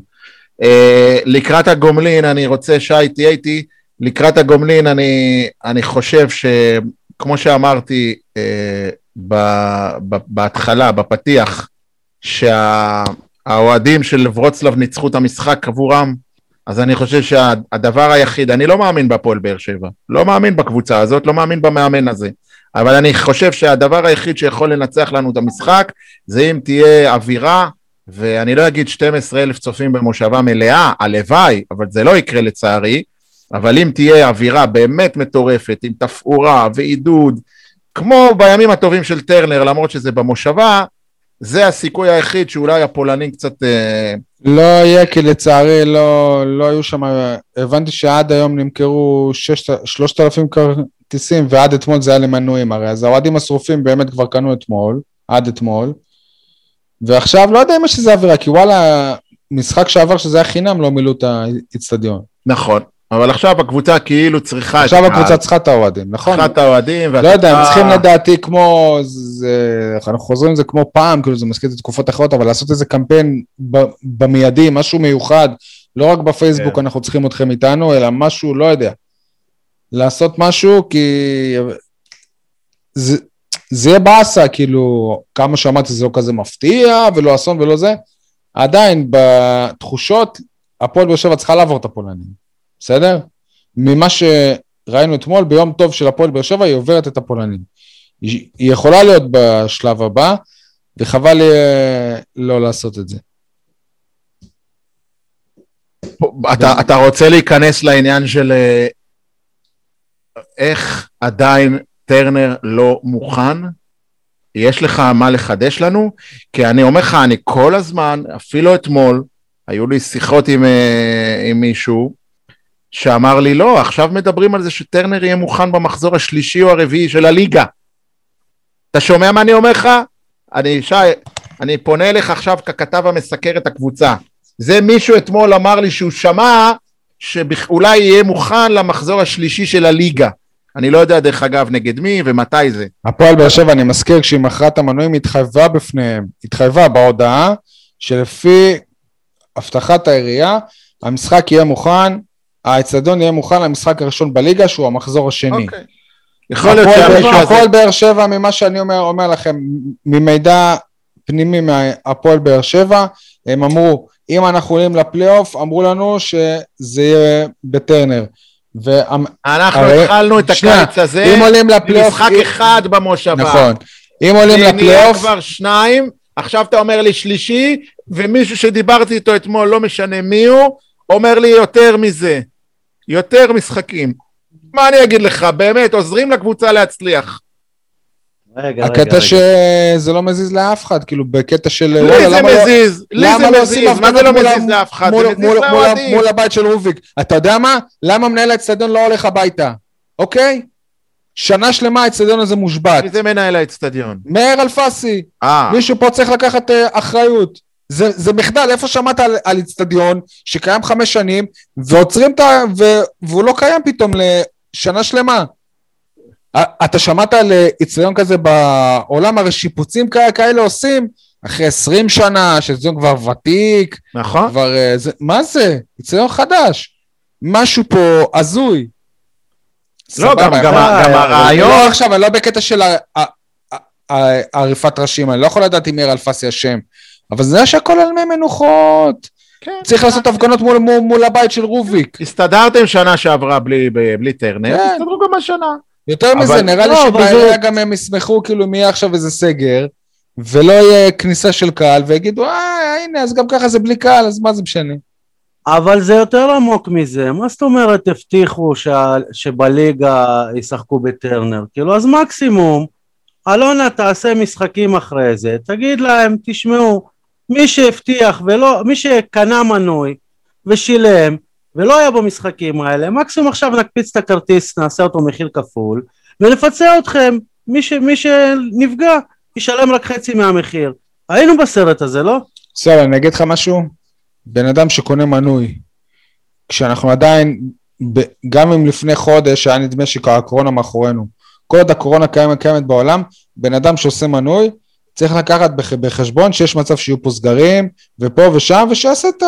לקראת הגומלין, אני רוצה, שי, תהיה איתי, לקראת הגומלין אני, אני חושב שכמו שאמרתי uh, ב, ב, בהתחלה, בפתיח, שהאוהדים של ורוצלב ניצחו את המשחק עבורם, אז אני חושב שהדבר היחיד, אני לא מאמין בהפועל באר שבע, לא מאמין בקבוצה הזאת, לא מאמין במאמן הזה, אבל אני חושב שהדבר היחיד שיכול לנצח לנו את המשחק זה אם תהיה אווירה, ואני לא אגיד 12 אלף צופים במושבה מלאה, הלוואי, אבל זה לא יקרה לצערי, אבל אם תהיה אווירה באמת מטורפת, עם תפאורה ועידוד, כמו בימים הטובים של טרנר, למרות שזה במושבה, זה הסיכוי היחיד שאולי הפולנים קצת... אה, לא יהיה, כי לצערי לא, לא היו שם, הבנתי שעד היום נמכרו 3,000 כרטיסים, ועד אתמול זה היה למנויים הרי, אז האוהדים השרופים באמת כבר קנו אתמול, עד אתמול, ועכשיו לא יודע אם יש איזה אווירה, כי וואלה, משחק שעבר שזה היה חינם לא מילאו את האיצטדיון. נכון, אבל עכשיו הקבוצה כאילו צריכה עכשיו הקבוצה צריכה את האוהדים, נכון? צריכה את האוהדים. לא יודע, הם צריכים לדעתי כמו, זה, אנחנו חוזרים לזה כמו פעם, כאילו זה מזכיר את תקופות אחרות, אבל לעשות איזה קמפיין במיידי, משהו מיוחד, לא רק בפייסבוק כן. אנחנו צריכים אתכם איתנו, אלא משהו, לא יודע. לעשות משהו, כי זה, זה יהיה באסה, כאילו, כמה שאמרתי זה לא כזה מפתיע, ולא אסון ולא זה, עדיין בתחושות, הפועל באר שבע צריכה לעבור את הפולנים. בסדר? ממה שראינו אתמול, ביום טוב של הפועל באר שבע, היא עוברת את הפולנים. היא, יכולה להיות בשלב הבא, וחבל אה, לא לעשות את זה. אתה, אתה רוצה להיכנס לעניין של אה, איך עדיין טרנר לא מוכן? יש לך מה לחדש לנו? כי אני אומר לך, אני כל הזמן, אפילו אתמול, היו לי שיחות עם, אה, עם מישהו, שאמר לי, לא, עכשיו מדברים על זה שטרנר יהיה מוכן במחזור השלישי או הרביעי של הליגה. אתה שומע מה אני אומר לך? אני, שי, אני פונה אליך עכשיו ככתב המסקר את הקבוצה. זה מישהו אתמול אמר לי שהוא שמע שאולי יהיה מוכן למחזור השלישי של הליגה. אני לא יודע דרך אגב נגד מי ומתי זה. הפועל באר שבע, אני מזכיר, כשהיא מכרה את המנויים, התחייבה בפניהם, התחייבה בהודעה שלפי הבטחת העירייה, המשחק יהיה מוכן האצטדיון יהיה מוכן למשחק הראשון בליגה, שהוא המחזור השני. אוקיי. יכול להיות שהמישהו הזה... הפועל באר שבע, ממה שאני אומר, אומר לכם, ממידע פנימי מהפועל באר שבע, הם אמרו, אם אנחנו עולים לפלייאוף, אמרו לנו שזה יהיה בטרנר. ואנחנו הרי... התחלנו את הקיץ הזה אם עולים לפלייאוף, במשחק אם... אחד במושבה. נכון. אם עולים לפלייאוף... נהיה כבר שניים, עכשיו אתה אומר לי שלישי, ומישהו שדיברתי איתו אתמול, לא משנה מי הוא, אומר לי יותר מזה. יותר משחקים. מה אני אגיד לך, באמת, עוזרים לקבוצה להצליח. רגע, הקטע רגע, שזה לא מזיז לאף אחד, כאילו בקטע של... לי זה לא- מזיז, לי זה לא מזיז, מה זה לא מזיז לאף אחד? זה מזיז לאוהדים. מול הבית של רוביק. אתה יודע מה? למה מנהל האצטדיון לא הולך הביתה? אוקיי? שנה שלמה האצטדיון הזה מושבת. מי זה מנהל האצטדיון? מאיר אלפסי. אה. מישהו פה צריך לקחת אה, אחריות. זה, זה מחדל, איפה שמעת על איצטדיון שקיים חמש שנים ועוצרים את ה... והוא לא קיים פתאום לשנה שלמה. אתה שמעת על איצטדיון כזה בעולם, הרי שיפוצים כאלה, כאלה עושים אחרי עשרים שנה, שאיצטדיון כבר ותיק. נכון. כבר, אה, זה, מה זה? איצטדיון חדש. משהו פה הזוי. לא, גם, גם, גם הרעיון... לא עכשיו, אני לא בקטע של עריפת ראשים, אני לא יכול לדעת אם מאיר אלפסי אשם. אבל זה שהכל על מי מנוחות. כן. צריך לעשות הפגנות מול, מול, מול הבית של רוביק. הסתדרתם שנה שעברה בלי, בלי טרנר, כן. הסתדרו גם השנה. יותר מזה, נראה לי לא, שבעירייה גם הם ישמחו כאילו אם יהיה עכשיו איזה סגר, ולא יהיה כניסה של קהל, ויגידו, אה, הנה, אז גם ככה זה בלי קהל, אז מה זה משנה? אבל זה יותר עמוק מזה, מה זאת אומרת הבטיחו ש... שבליגה ישחקו בטרנר? כאילו, אז מקסימום אלונה תעשה משחקים אחרי זה, תגיד להם, תשמעו, מי שהבטיח ולא, מי שקנה מנוי ושילם ולא היה במשחקים האלה, מקסימום עכשיו נקפיץ את הכרטיס, נעשה אותו מחיר כפול ונפצה אתכם, מי, ש, מי שנפגע ישלם רק חצי מהמחיר. היינו בסרט הזה, לא? בסדר, אני אגיד לך משהו, בן אדם שקונה מנוי, כשאנחנו עדיין, גם אם לפני חודש היה נדמה שהקורונה מאחורינו, כל עוד הקורונה קיימת, קיימת בעולם, בן אדם שעושה מנוי, צריך לקחת בחשבון שיש מצב שיהיו פה סגרים, ופה ושם, ושיעשה את, ה...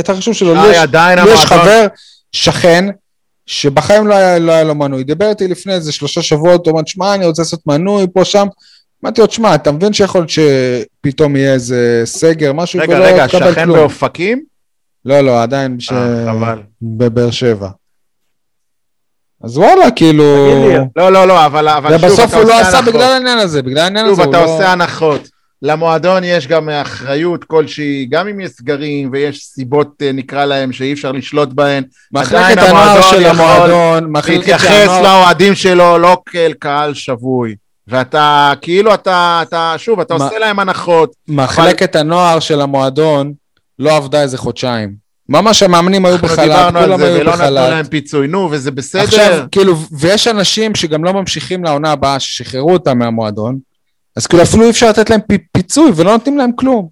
את החישוב שלו. לי יש, חבר, שכן, שבחיים לא היה, לא היה לו מנוי. דיבר איתי לפני איזה שלושה שבועות, הוא אומר, שמע, אני רוצה לעשות מנוי פה, שם. אמרתי לו, תשמע, אתה מבין שיכול להיות שפתאום יהיה איזה סגר, משהו, רגע, רגע, שכן באופקים? לא, לא, עדיין ש... בבאר שבע. אז וואלה, כאילו... לא, לא, לא, אבל, אבל שוב, ובסוף הוא לא עשה בגלל העניין הזה, בגלל העניין הזה הוא לא... שוב, אתה עושה הנחות. למועדון יש גם אחריות כלשהי, גם אם יש סגרים ויש סיבות, אה, נקרא להם, שאי אפשר לשלוט בהן. מחלקת הנוער של המועדון, מחלקת להתייחס לאוהדים שלו לא כאל קהל שבוי. ואתה, כאילו אתה, אתה שוב, אתה עושה להם הנחות. מחלקת הנוער של המועדון לא עבדה איזה חודשיים. ממש המאמנים היו בחל"ת, כולם היו בחל"ת. ולא נתנו להם פיצוי, נו, וזה בסדר. עכשיו, כאילו, ויש אנשים שגם לא ממשיכים לעונה הבאה, ששחררו אותם מהמועדון, אז כאילו אפילו אי אפשר לתת להם פיצוי ולא נותנים להם כלום.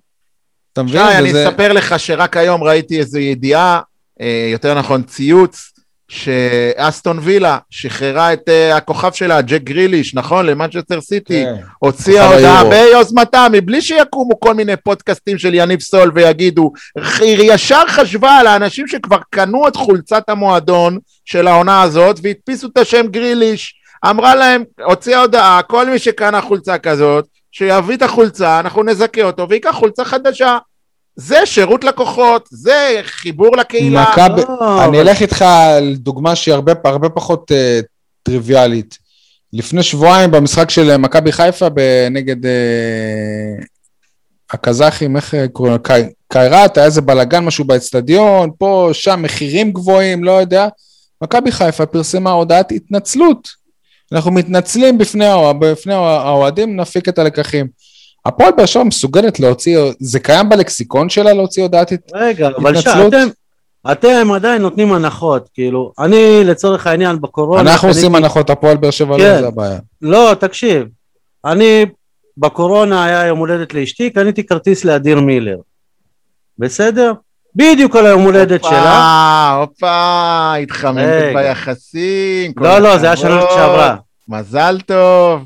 אתה מבין? שי, אני אספר לך שרק היום ראיתי איזו ידיעה, אה, יותר נכון ציוץ, שאסטון וילה שחררה את uh, הכוכב שלה, ג'ק גריליש, נכון? למנצ'סטר סיטי, כן. הוציאה הודעה ביוזמתה, מבלי שיקומו כל מיני פודקאסטים של יניב סול ויגידו, היא ישר חשבה על האנשים שכבר קנו את חולצת המועדון של העונה הזאת והדפיסו את השם גריליש, אמרה להם, הוציאה הודעה, כל מי שקנה חולצה כזאת, שיביא את החולצה, אנחנו נזכה אותו ויקח חולצה חדשה. זה שירות לקוחות, זה חיבור לקהילה. מכב... לא, אני אבל... אלך איתך על דוגמה שהיא הרבה, הרבה פחות uh, טריוויאלית. לפני שבועיים במשחק של מכבי חיפה נגד uh, הקזחים, איך קוראים לו? קיירת, היה איזה בלאגן משהו באצטדיון, פה, שם, מחירים גבוהים, לא יודע. מכבי חיפה פרסמה הודעת התנצלות. אנחנו מתנצלים בפני, בפני האוהדים, נפיק את הלקחים. הפועל באר שבע מסוגלת להוציא, זה קיים בלקסיקון שלה להוציא הודעת התנצלות? רגע, אבל שאתם, אתם עדיין נותנים הנחות, כאילו, אני לצורך העניין בקורונה... אנחנו עושים הנחות, הפועל באר שבע לא כן. לא זה הבעיה. לא, תקשיב, אני בקורונה היה יום הולדת לאשתי, קניתי כרטיס לאדיר מילר. בסדר? בדיוק על היום הולדת שלה. הופה, התחממת ביחסים. לא, לא, זה היה שנה שעברה. מזל טוב.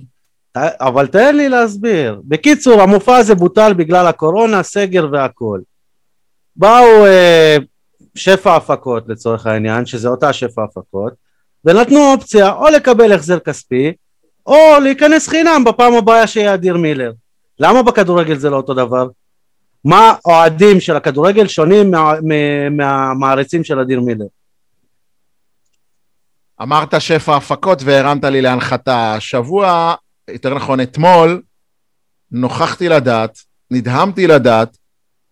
אבל תן לי להסביר. בקיצור, המופע הזה בוטל בגלל הקורונה, סגר והכל. באו אה, שפע הפקות לצורך העניין, שזה אותה שפע הפקות, ונתנו אופציה או לקבל החזר כספי, או להיכנס חינם בפעם הבאה שיהיה אדיר מילר. למה בכדורגל זה לא אותו דבר? מה אוהדים של הכדורגל שונים מה, מה, מהמעריצים של אדיר מילר? אמרת שפע הפקות והרמת לי להנחתה. השבוע יותר נכון אתמול, נוכחתי לדעת, נדהמתי לדעת,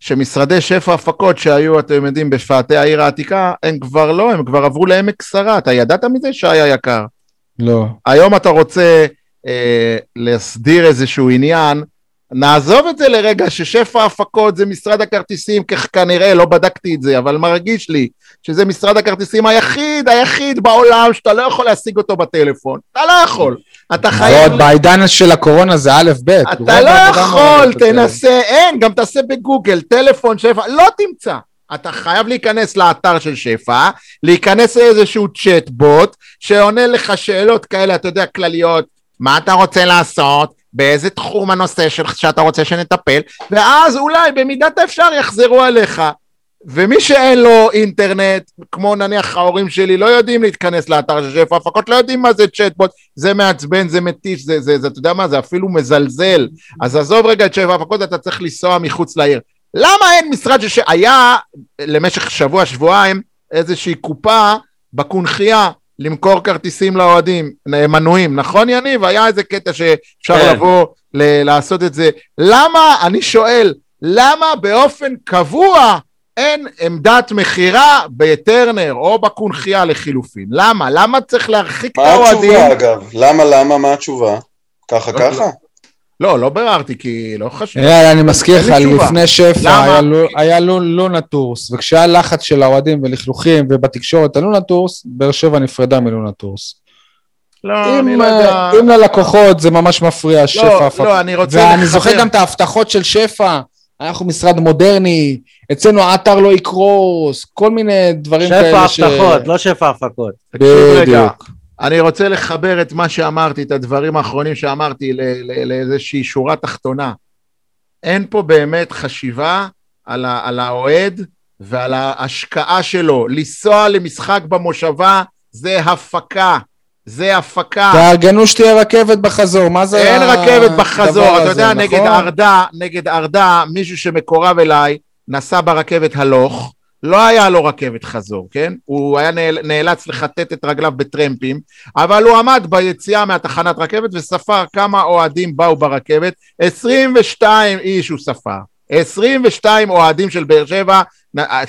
שמשרדי שפע הפקות שהיו, אתם יודעים, בפאתי העיר העתיקה, הם כבר לא, הם כבר עברו לעמק שרה. אתה ידעת מזה, שי היקר? לא. היום אתה רוצה אה, להסדיר איזשהו עניין, נעזוב את זה לרגע ששפע הפקות זה משרד הכרטיסים, כנראה, לא בדקתי את זה, אבל מרגיש לי שזה משרד הכרטיסים היחיד, היחיד בעולם שאתה לא יכול להשיג אותו בטלפון. אתה לא יכול. אתה חייב... ועוד בעידן של הקורונה זה א' ב'. אתה לא יכול, תנסה, אין, גם תעשה בגוגל, טלפון שפע, לא תמצא. אתה חייב להיכנס לאתר של שפע, להיכנס לאיזשהו צ'טבוט שעונה לך שאלות כאלה, אתה יודע, כלליות, מה אתה רוצה לעשות, באיזה תחום הנושא שלך שאתה רוצה שנטפל, ואז אולי במידת האפשר יחזרו עליך. ומי שאין לו אינטרנט, כמו נניח ההורים שלי, לא יודעים להתכנס לאתר של שפע הפקות, לא יודעים מה זה צ'טבוט, זה מעצבן, זה מתיש, זה, זה, זה, אתה יודע מה, זה אפילו מזלזל. אז עזוב רגע את שפע הפקות, אתה צריך לנסוע מחוץ לעיר. למה אין משרד שהיה למשך שבוע, שבועיים, איזושהי קופה בקונכייה למכור כרטיסים לאוהדים, מנויים, נכון יניב? היה איזה קטע שאפשר כן. לבוא ל- לעשות את זה. למה, אני שואל, למה באופן קבוע אין עמדת מכירה בטרנר או בקונכייה לחילופין? למה? למה צריך להרחיק את האוהדים? מה התשובה אגב? למה, למה? מה התשובה? ככה ככה? לא, לא ביררתי, כי לא חשוב. יאללה, אני מזכיר לך. לפני שפע? היה לו- היה לו לונה טורס, וכשהיה לחץ של האוהדים ולכלוכים ובתקשורת על לונה טורס, באר שבע נפרדה מלונה טורס. לא, אני אם, לא יודע. אה, אם ללקוחות זה ממש מפריע, שפע לא, לא, אני רוצה ואני לחבר. זוכר גם את ההבטחות של שפע, אנחנו משרד מודרני, אצלנו האתר לא יקרוס, כל מיני דברים שפע כאלה ש... הבטחות, לא שפע הפקות. בדיוק. אני רוצה לחבר את מה שאמרתי, את הדברים האחרונים שאמרתי לאיזושהי שורה תחתונה. אין פה באמת חשיבה על, ה- על האוהד ועל ההשקעה שלו. לנסוע למשחק במושבה זה הפקה. זה הפקה. תארגנו שתהיה רכבת בחזור, מה זה אין רכבת בחזור, אתה הזה, יודע, נגד נכון? ארדה, נגד ארדה, מישהו שמקורב אליי, נסע ברכבת הלוך, לא היה לו רכבת חזור, כן? הוא היה נאל, נאלץ לכתת את רגליו בטרמפים, אבל הוא עמד ביציאה מהתחנת רכבת וספר כמה אוהדים באו ברכבת, 22 איש הוא ספר. 22 אוהדים של באר שבע, נ-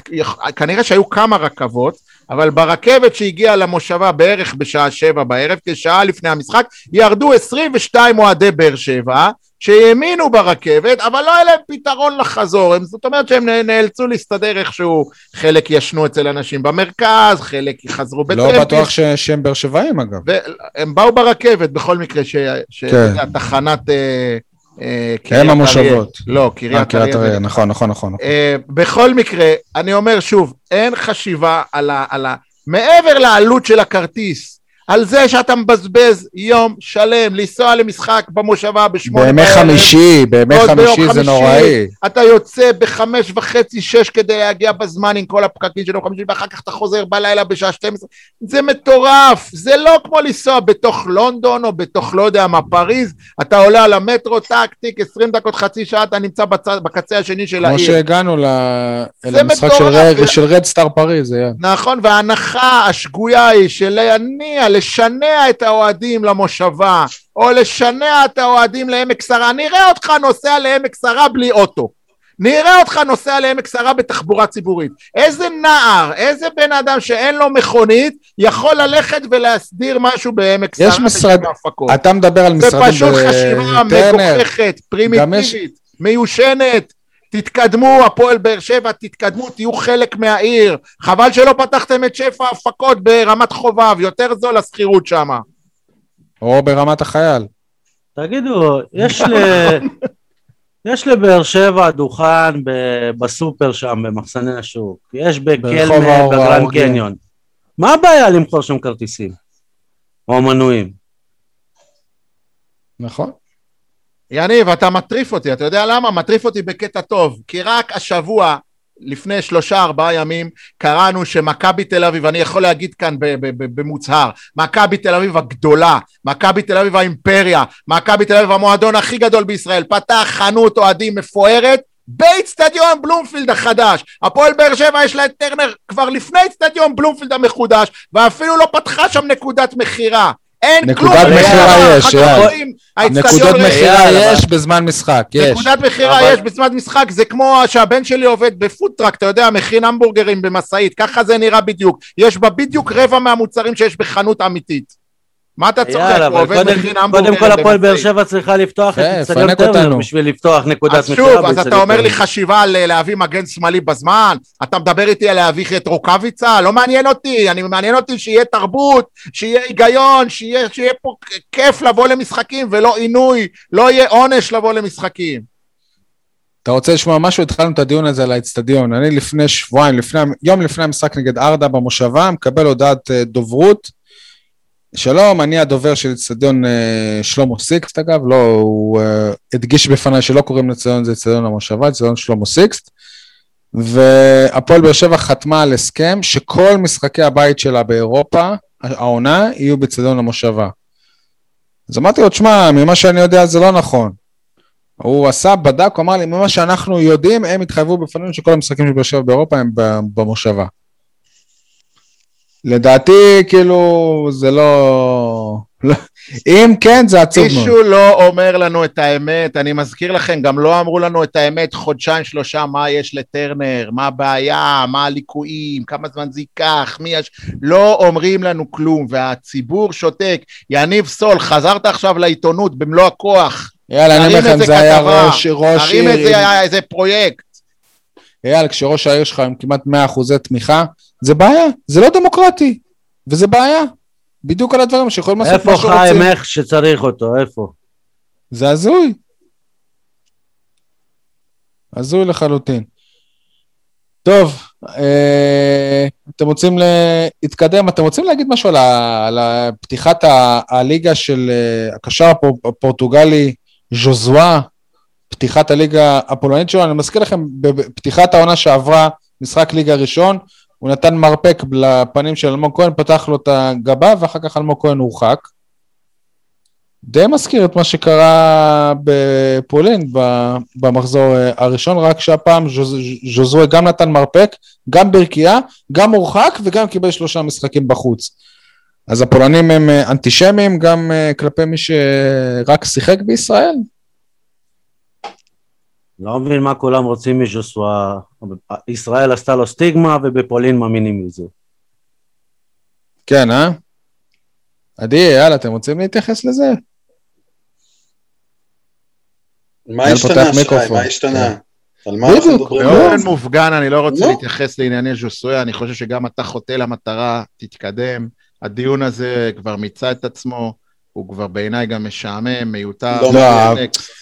כנראה שהיו כמה רכבות, אבל ברכבת שהגיעה למושבה בערך בשעה שבע בערב, כשעה לפני המשחק, ירדו 22 אוהדי באר שבע, שהאמינו ברכבת, אבל לא היה להם פתרון לחזור, הם, זאת אומרת שהם נאלצו להסתדר איכשהו, חלק ישנו אצל אנשים במרכז, חלק חזרו לא בטרמפים, בטוח ש- שהם באר שבעים אגב. והם באו ברכבת בכל מקרה, ש... ש... כן. אה, אה, קריית הם. המושבות. לא, אה, קריית קריית אריה. אריה, נכון, נכון, נכון. נכון. אה, בכל מקרה, אני אומר שוב, אין חשיבה על ה... על ה... מעבר לעלות של הכרטיס, על זה שאתה מבזבז יום שלם לנסוע למשחק במושבה בשמונה בימי חמישי, בימי חמישי זה חמישי. נוראי. אתה יוצא בחמש וחצי, שש כדי להגיע בזמן עם כל הפקקים של יום חמישי, ואחר כך אתה חוזר בלילה בשעה 12. זה מטורף, זה לא כמו לנסוע בתוך לונדון או בתוך לא יודע מה, פריז, אתה עולה על המטרו, טק, טיק, 20 דקות, חצי שעה, אתה נמצא בצד, בקצה השני של כמו העיר. שהגענו ל- למשחק של. רד- של רד סטאר פריז, זה היה. נכון, וההנחה השגויה היא של להניע, לשנע את האוהדים למושבה, או לשנע את האוהדים לעמק שרה. נראה אותך נוסע לעמק שרה בלי אוטו. נראה אותך נוסע לעמק שרה בתחבורה ציבורית. איזה נער, איזה בן אדם שאין לו מכונית, יכול ללכת ולהסדיר משהו בעמק שרה יש משרד-. אתה מדבר על זה משרדים פשוט חשיבה. מגוחכת, פרימיטיבית, מיושנת. תתקדמו, הפועל באר שבע, תתקדמו, תהיו חלק מהעיר. חבל שלא פתחתם את שפע ההפקות ברמת חובב, יותר זול השכירות שם. או ברמת החייל. תגידו, יש ל... יש לבאר שבע דוכן ב- בסופר שם, במחסני השוק. יש בקלמה, בגרנד. קניון. מה הבעיה למכור שם כרטיסים? או מנויים? נכון. יניב, אתה מטריף אותי, אתה יודע למה? מטריף אותי בקטע טוב, כי רק השבוע, לפני שלושה ארבעה ימים, קראנו שמכבי תל אביב, אני יכול להגיד כאן במוצהר, מכבי תל אביב הגדולה, מכבי תל אביב האימפריה, מכבי תל אביב המועדון הכי גדול בישראל, פתח חנות אוהדים מפוארת באיצטדיון בלומפילד החדש. הפועל באר שבע יש לה את טרנר כבר לפני איצטדיון בלומפילד המחודש, ואפילו לא פתחה שם נקודת מכירה. אין נקודת. מכירה יש, נקודות. מכירה יש בזמן משחק, יש. נקודת מכירה יש בזמן משחק, זה כמו שהבן שלי עובד ב food truck, אתה יודע, מכין המבורגרים במשאית, ככה זה נראה בדיוק. יש בה בדיוק רבע מהמוצרים שיש בחנות אמיתית. מה אתה צוחק? יאללה, הוא אבל עובד קודם- מכין המבורגרים קודם כל הפועל באר. שבע צריכה לפתוח את איצטדיון פנק טרנר. בשביל לפתוח נקודת אז מכירה. שוב, אז אתה אומר לי. חשיבה על אה, להביא מגן שמאלי בזמן? אתה מדבר איתי על להביא את רוקאביצה? לא מעניין אותי, אני מעניין אותי שיהיה תרבות, שיהיה היגיון, שיהיה, שיהיה פה כיף לבוא למשחקים ולא עינוי, לא יהיה עונש לבוא למשחקים. אתה רוצה לשמוע משהו? התחלנו את הדיון הזה על האצטדיון. אני לפני שבועיים, לפני, יום לפני המשחק נגד ארדה במושבה, מקבל הודעת אה, דוברות. שלום, אני הדובר של אצטדיון אה, שלמה סיקסט, אגב, לא, הוא אה, הדגיש בפניי שלא קוראים לאצטדיון זה אצטדיון המושבה, אצטדיון שלמה סיקסט. והפועל באר שבע חתמה על הסכם שכל משחקי הבית שלה באירופה, העונה, יהיו באצטדיון המושבה. אז אמרתי לו, תשמע, ממה שאני יודע זה לא נכון. הוא עשה, בדק, הוא אמר לי, ממה שאנחנו יודעים, הם התחייבו בפנינו שכל המשחקים של באר שבע באירופה הם במושבה. לדעתי, כאילו, זה לא, אם כן, זה עצוב מאוד. מישהו לא אומר לנו את האמת, אני מזכיר לכם, גם לא אמרו לנו את האמת חודשיים שלושה, מה יש לטרנר, מה הבעיה, מה הליקויים, כמה זמן זה ייקח, מי יש... לא אומרים לנו כלום, והציבור שותק. יניב סול, חזרת עכשיו לעיתונות במלוא הכוח. יאללה, אני אומר לכם, זה היה ראש, ראש עיר... תרים איזה, איזה פרויקט. אייל, כשראש העיר שלך עם כמעט 100% תמיכה, זה בעיה, זה לא דמוקרטי, וזה בעיה. בדיוק על הדברים שיכולים לעשות מה שרוצים. איפה חיים איך שצריך אותו, איפה? זה הזוי. הזוי לחלוטין. טוב, אה, אתם רוצים להתקדם, אתם רוצים להגיד משהו על, ה, על פתיחת ה, הליגה של אה, הקשר הפורטוגלי ז'וזואה, פתיחת הליגה הפולנית שלו, אני מזכיר לכם, בפתיחת העונה שעברה, משחק ליגה ראשון, הוא נתן מרפק לפנים של אלמוג כהן, פתח לו את הגבה, ואחר כך אלמוג כהן הורחק. די מזכיר את מה שקרה בפולין במחזור הראשון, רק שהפעם ז'וזוי גם נתן מרפק, גם ברכייה, גם הורחק וגם קיבל שלושה משחקים בחוץ. אז הפולנים הם אנטישמים גם כלפי מי שרק שיחק בישראל? לא מבין מה כולם רוצים מז'וסווה. ישראל עשתה לו סטיגמה ובפולין מאמינים לזה. כן, אה? עדי, יאללה, אתם רוצים להתייחס לזה? מה השתנה, שי? מה השתנה? כן. על מה אנחנו מדברים? באופן מופגן, אני לא רוצה לא. להתייחס לענייני ז'וסויה, אני חושב שגם אתה חוטא למטרה, תתקדם. הדיון הזה כבר מיצה את עצמו. הוא כבר בעיניי גם משעמם, מיותר. לא, לא,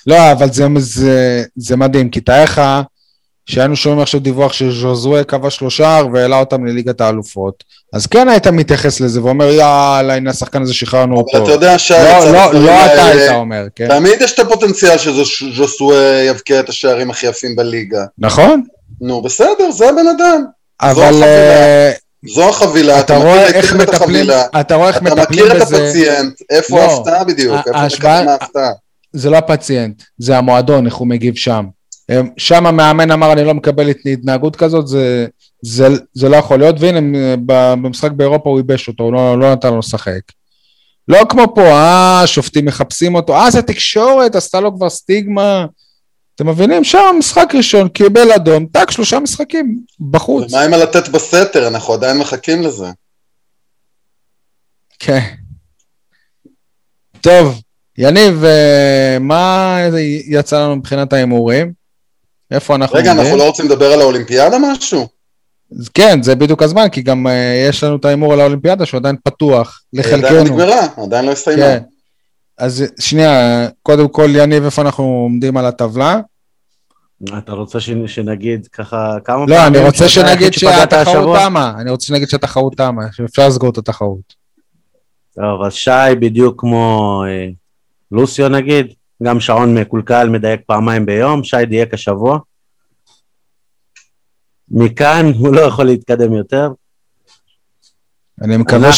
לא אבל זה, זה, זה מדהים, כי תאר לך שהיינו שומעים עכשיו דיווח שז'וזואה כבש לו שער והעלה אותם לליגת האלופות, אז כן היית מתייחס לזה ואומר יאללה, הנה השחקן הזה שחררנו אותו. אבל אתה יודע ש... לא, לא, לא אתה היית אומר, כן. תמיד יש את הפוטנציאל שז'וזואה יבקיע את השערים הכי יפים בליגה. נכון. נו, בסדר, זה הבן אדם. אבל... זו החבילה, אתה, אתה רואה איך מטפלים, אתה רואה איך מטפלים בזה. אתה מכיר את הפציינט, איפה לא, ההפתעה בדיוק, איפה מקבלים ההפתעה. זה לא הפציינט, זה המועדון, איך הוא מגיב שם. שם המאמן אמר, אני לא מקבל התנהגות כזאת, זה, זה, זה לא יכול להיות, והנה, במשחק באירופה הוא ייבש אותו, הוא לא, לא נתן לו לשחק. לא כמו פה, אה, שופטים מחפשים אותו, אה, זה תקשורת, עשתה לו כבר סטיגמה. אתם מבינים? שם משחק ראשון, קיבל אדום, טאק, שלושה משחקים בחוץ. ומה עם הלתת בסתר? אנחנו עדיין מחכים לזה. כן. טוב, יניב, אה, מה יצא לנו מבחינת ההימורים? איפה אנחנו רגע, אנחנו לא רוצים לדבר על האולימפיאדה משהו? כן, זה בדיוק הזמן, כי גם uh, יש לנו את ההימור על האולימפיאדה שהוא עדיין פתוח, לחלקנו. עדיין נגמרה, עדיין לא הסתיימה. כן. אז שנייה, קודם כל, יניב, איפה אנחנו עומדים על הטבלה? אתה רוצה שנגיד ככה כמה לא, פעמים... לא, אני רוצה שנגיד שהתחרות תמה, אני רוצה שנגיד שהתחרות תמה, שאפשר לסגור את התחרות. טוב, אז שי בדיוק כמו אה, לוסיו נגיד, גם שעון מקולקל מדייק פעמיים ביום, שי דייק השבוע. מכאן הוא לא יכול להתקדם יותר. אני מקווה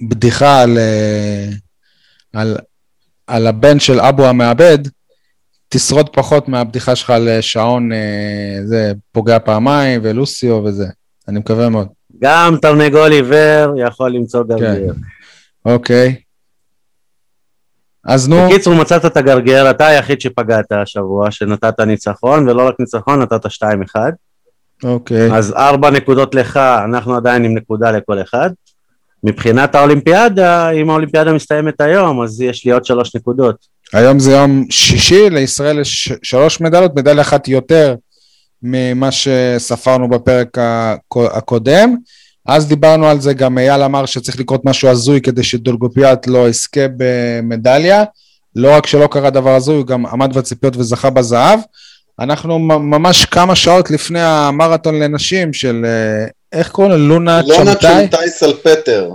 שהבדיחה על... אה, על, על הבן של אבו המעבד, תשרוד פחות מהבדיחה שלך על שעון, אה, זה פוגע פעמיים, ולוסיו וזה. אני מקווה מאוד. גם תרנגול עיוור יכול למצוא גרגר. כן. אוקיי. אז נו... בקיצור, מצאת את הגרגר, אתה היחיד שפגעת השבוע, שנתת ניצחון, ולא רק ניצחון, נתת 2-1. אוקיי. אז ארבע נקודות לך, אנחנו עדיין עם נקודה לכל אחד. מבחינת האולימפיאדה, אם האולימפיאדה מסתיימת היום, אז יש לי עוד שלוש נקודות. היום זה יום שישי, לישראל יש שלוש מדליות, מדליה אחת יותר ממה שספרנו בפרק הקודם. אז דיברנו על זה, גם אייל אמר שצריך לקרות משהו הזוי כדי שדולגופיאט לא יזכה במדליה. לא רק שלא קרה דבר הזוי, הוא גם עמד בציפיות וזכה בזהב. אנחנו ממש כמה שעות לפני המרתון לנשים של אה, איך קוראים לו? לונה צ'ונטאי? לונה צ'ונטאי סלפטר.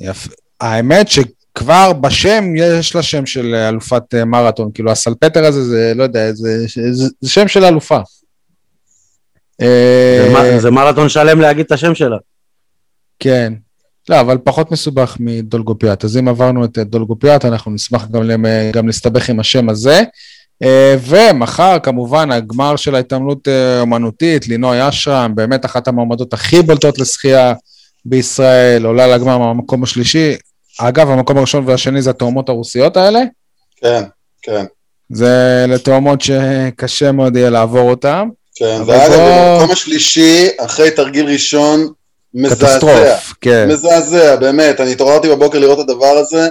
יפה. האמת שכבר בשם יש לה שם של אלופת אה, מרתון, כאילו הסלפטר הזה זה, לא יודע, זה, זה, זה שם של אלופה. זה, אה, זה מרתון שלם להגיד את השם שלה. כן. לא, אבל פחות מסובך מדולגופיאט. אז אם עברנו את דולגופיאט, אנחנו נשמח גם, גם להסתבך עם השם הזה. אה, ומחר כמובן הגמר של ההתעמלות אומנותית, לינוי אשרם, באמת אחת המועמדות הכי בולטות לשחייה בישראל, עולה לגמר מהמקום השלישי, אגב, המקום הראשון והשני זה התאומות הרוסיות האלה. כן, כן. זה לתאומות שקשה מאוד יהיה לעבור אותם. כן, ואגב, בוא- במקום השלישי, אחרי תרגיל ראשון, מזעזע. קטסטרוף, כן. מזעזע, באמת. אני התעוררתי בבוקר לראות את הדבר הזה,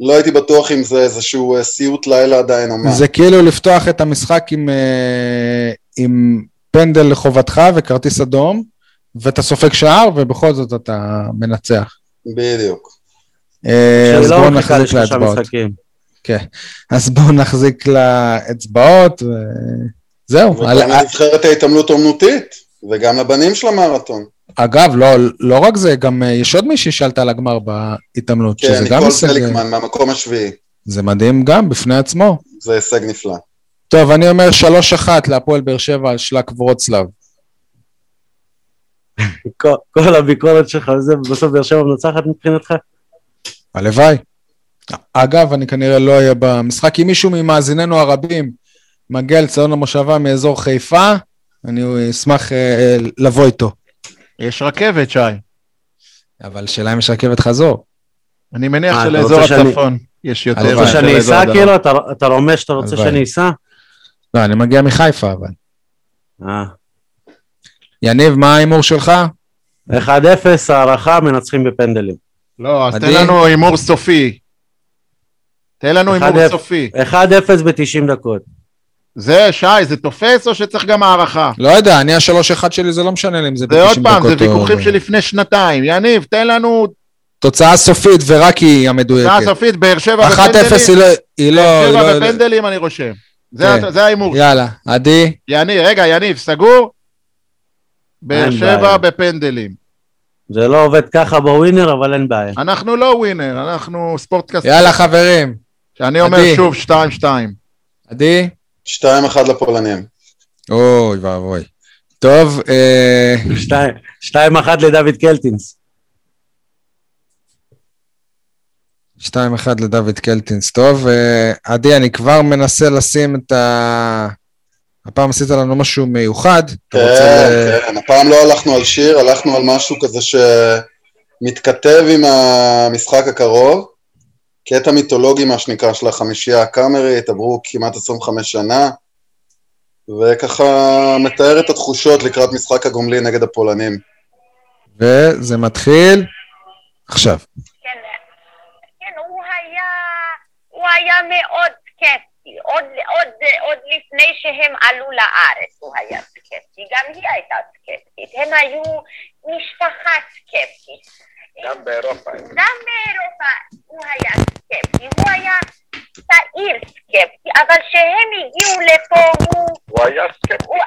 לא הייתי בטוח אם זה איזשהו אה, סיוט לילה עדיין או מה. זה כאילו לפתוח את המשחק עם, אה, עם פנדל לחובתך וכרטיס אדום, ואתה סופג שער, ובכל זאת אתה מנצח. בדיוק. אה, אז בואו נחזיק לאצבעות. משחקים. אז בואו נחזיק לאצבעות, וזהו. וגם לנבחרת ההתעמלות האומנותית, וגם לבנים של המרתון. אגב, לא, לא רק זה, גם אה, יש עוד מישהי שעלתה לגמר בהתעמלות, כן, שזה גם ניקול הישג, פליקמן מהמקום השביעי. זה מדהים גם בפני עצמו. זה הישג נפלא. טוב, אני אומר 3-1 להפועל באר שבע על שלק ורוצלב. כל- כל הביקורת שלך על זה, בסוף באר שבע מנצחת מבחינתך? הלוואי. אגב, אני כנראה לא אהיה במשחק. אם מישהו ממאזיננו הרבים מגיע לציון המושבה מאזור חיפה, אני אשמח אה, לבוא איתו. יש רכבת, שי. אבל שאלה אם יש רכבת חזור. אני מניח אה, שלאזור הצפון יש יותר. אתה אתה רוצה. שאני אסע. כאילו? אתה- רומז שאתה רוצה. שאני אסע? לא, אני מגיע מחיפה, אבל. אה. יניב, מה ההימור שלך? 1-0, הערכה, מנצחים בפנדלים. לא, אז תן. לנו הימור סופי. תן לנו הימור 1-0. סופי. 1-0 ב-90 דקות. זה, שי, זה תופס או שצריך גם הערכה? לא יודע, אני השלוש אחד שלי, זה לא משנה לי אם זה זה עוד ב-90 פעם, זה דקות או- ויכוחים של לפני שנתיים. יניב, תן לנו תוצאה סופית ורק היא תוצאה המדויקת. סופית, באר שבע 1-0 היא בפנדלים. לא... היא לא... באר שבע לא- בפנדלים אני רושם. זה כן. זה ההימור. יאללה, עדי, יניב, רגע, יניב, סגור? באר שבע. בפנדלים. זה לא עובד ככה בווינר, אבל אין בעיה. אנחנו לא ווינר, אנחנו ספורטקאסט. יאללה חברים. שאני אומר עדי. שוב 2-2. עדי? 2-1 לפולנים. אוי ואבוי. טוב, אה, 2-1 לדוד קלטינס. 2-1 לדוד קלטינס. טוב, אה, עדי, אני כבר מנסה לשים את ה... הפעם עשית לנו משהו מיוחד. רוצה כן, ל- כן, הפעם לא הלכנו על שיר, הלכנו על משהו כזה שמתכתב עם המשחק הקרוב. קטע מיתולוגי, מה שנקרא, של החמישייה הקאמרית, עברו כמעט 25 שנה, וככה מתאר את התחושות לקראת משחק הגומלין נגד הפולנים. וזה מתחיל עכשיו. כן, כן, הוא היה, הוא היה מאוד סקפטי, עוד, עוד, עוד לפני שהם עלו לארץ הוא היה סקפטי, גם היא הייתה סקפטית, הם היו משפחה סקפטית. גם באירופה. גם באירופה הוא היה סקפטי, הוא היה צעיר סקפטי, אבל כשהם הגיעו לפה הוא הוא היה סקפטי. הוא,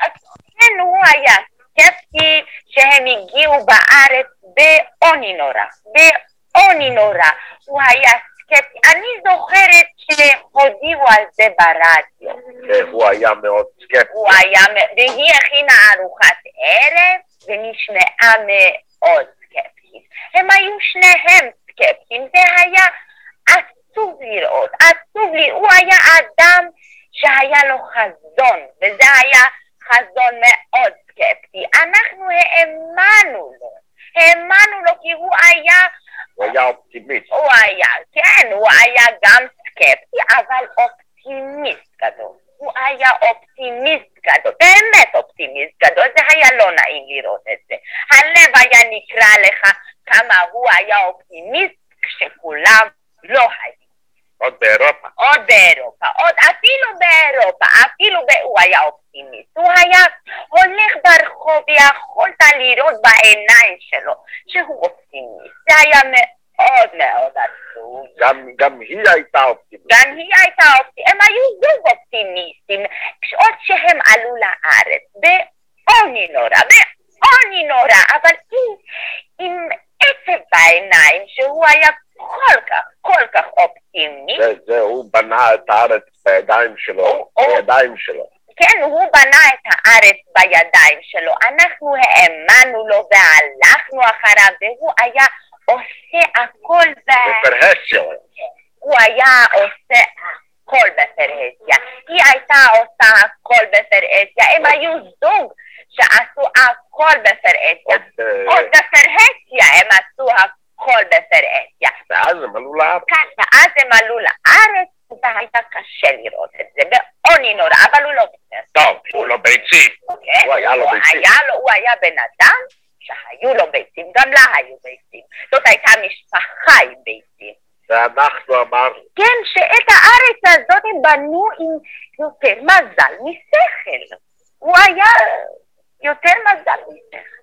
כן, הוא היה סקפטי שהם הגיעו בארץ בעוני נורא, בעוני נורא. הוא היה סקפטי. אני זוכרת שהודיעו על זה ברדיו. כן, הוא היה מאוד סקפטי. הוא היה, והיא הכינה ארוחת ערב ונשמעה מאוד. הם היו שניהם סקפטיים, זה היה עצוב לראות, עצוב לי. הוא היה אדם שהיה לו חזון, וזה היה חזון מאוד סקפטי. אנחנו האמנו לו, האמנו לו כי הוא היה, הוא היה אופטימיסט. הוא היה, כן, הוא היה גם סקפטי, אבל אופטימיסט גדול. הוא היה אופטימיסט גדול, באמת אופטימיסט גדול, זה היה לא נעים לראות את זה. הלב היה נקרע לך כמה הוא היה אופטימיסט כשכולם לא היו. עוד באירופה. עוד באירופה, עוד אפילו באירופה, אפילו ב... הוא היה אופטימיסט. הוא היה הולך ברחוב ויכולת לראות בעיניים שלו שהוא אופטימיסט. זה היה מאוד מאוד עצוב. גם, גם היא הייתה אופטימיסט. גם היא הייתה אופטימיסטית, הם היו זוג אופטימיסטים, עוד שהם עלו לארץ, בעוני נורא, בעוני נורא, אבל עם, עם עצב בעיניים, שהוא היה כל כך, כל כך אופטימיסט. זה, זה, הוא בנה את הארץ בידיים שלו. בידיים שלו. כן, הוא בנה את הארץ בידיים שלו, אנחנו האמנו לו והלכנו אחריו, והוא היה עושה הכל ב... בפרהסיה. הוא היה עושה הכל בפרהסיה, היא הייתה עושה הכל בפרהסיה, הם היו זוג שעשו הכל בפרהסיה, עוד, אה, עוד בפרהסיה הם עשו הכל בפרהסיה. ואז הם עלו לארץ. כאן, ואז הם עלו לארץ, והייתה קשה לראות את זה, בעוני נורא, אבל הוא לא בסדר. טוב, היו לו ביצים. כן? הוא היה לו הוא ביצים. לו- הוא היה בן אדם שהיו לו ביצים, גם לה היו ביצים. זאת הייתה משפחה עם ביצים. ואנחנו אמרנו, כן, שאת הארץ הזאת הם בנו עם יותר מזל משכל. הוא היה יותר מזל משכל.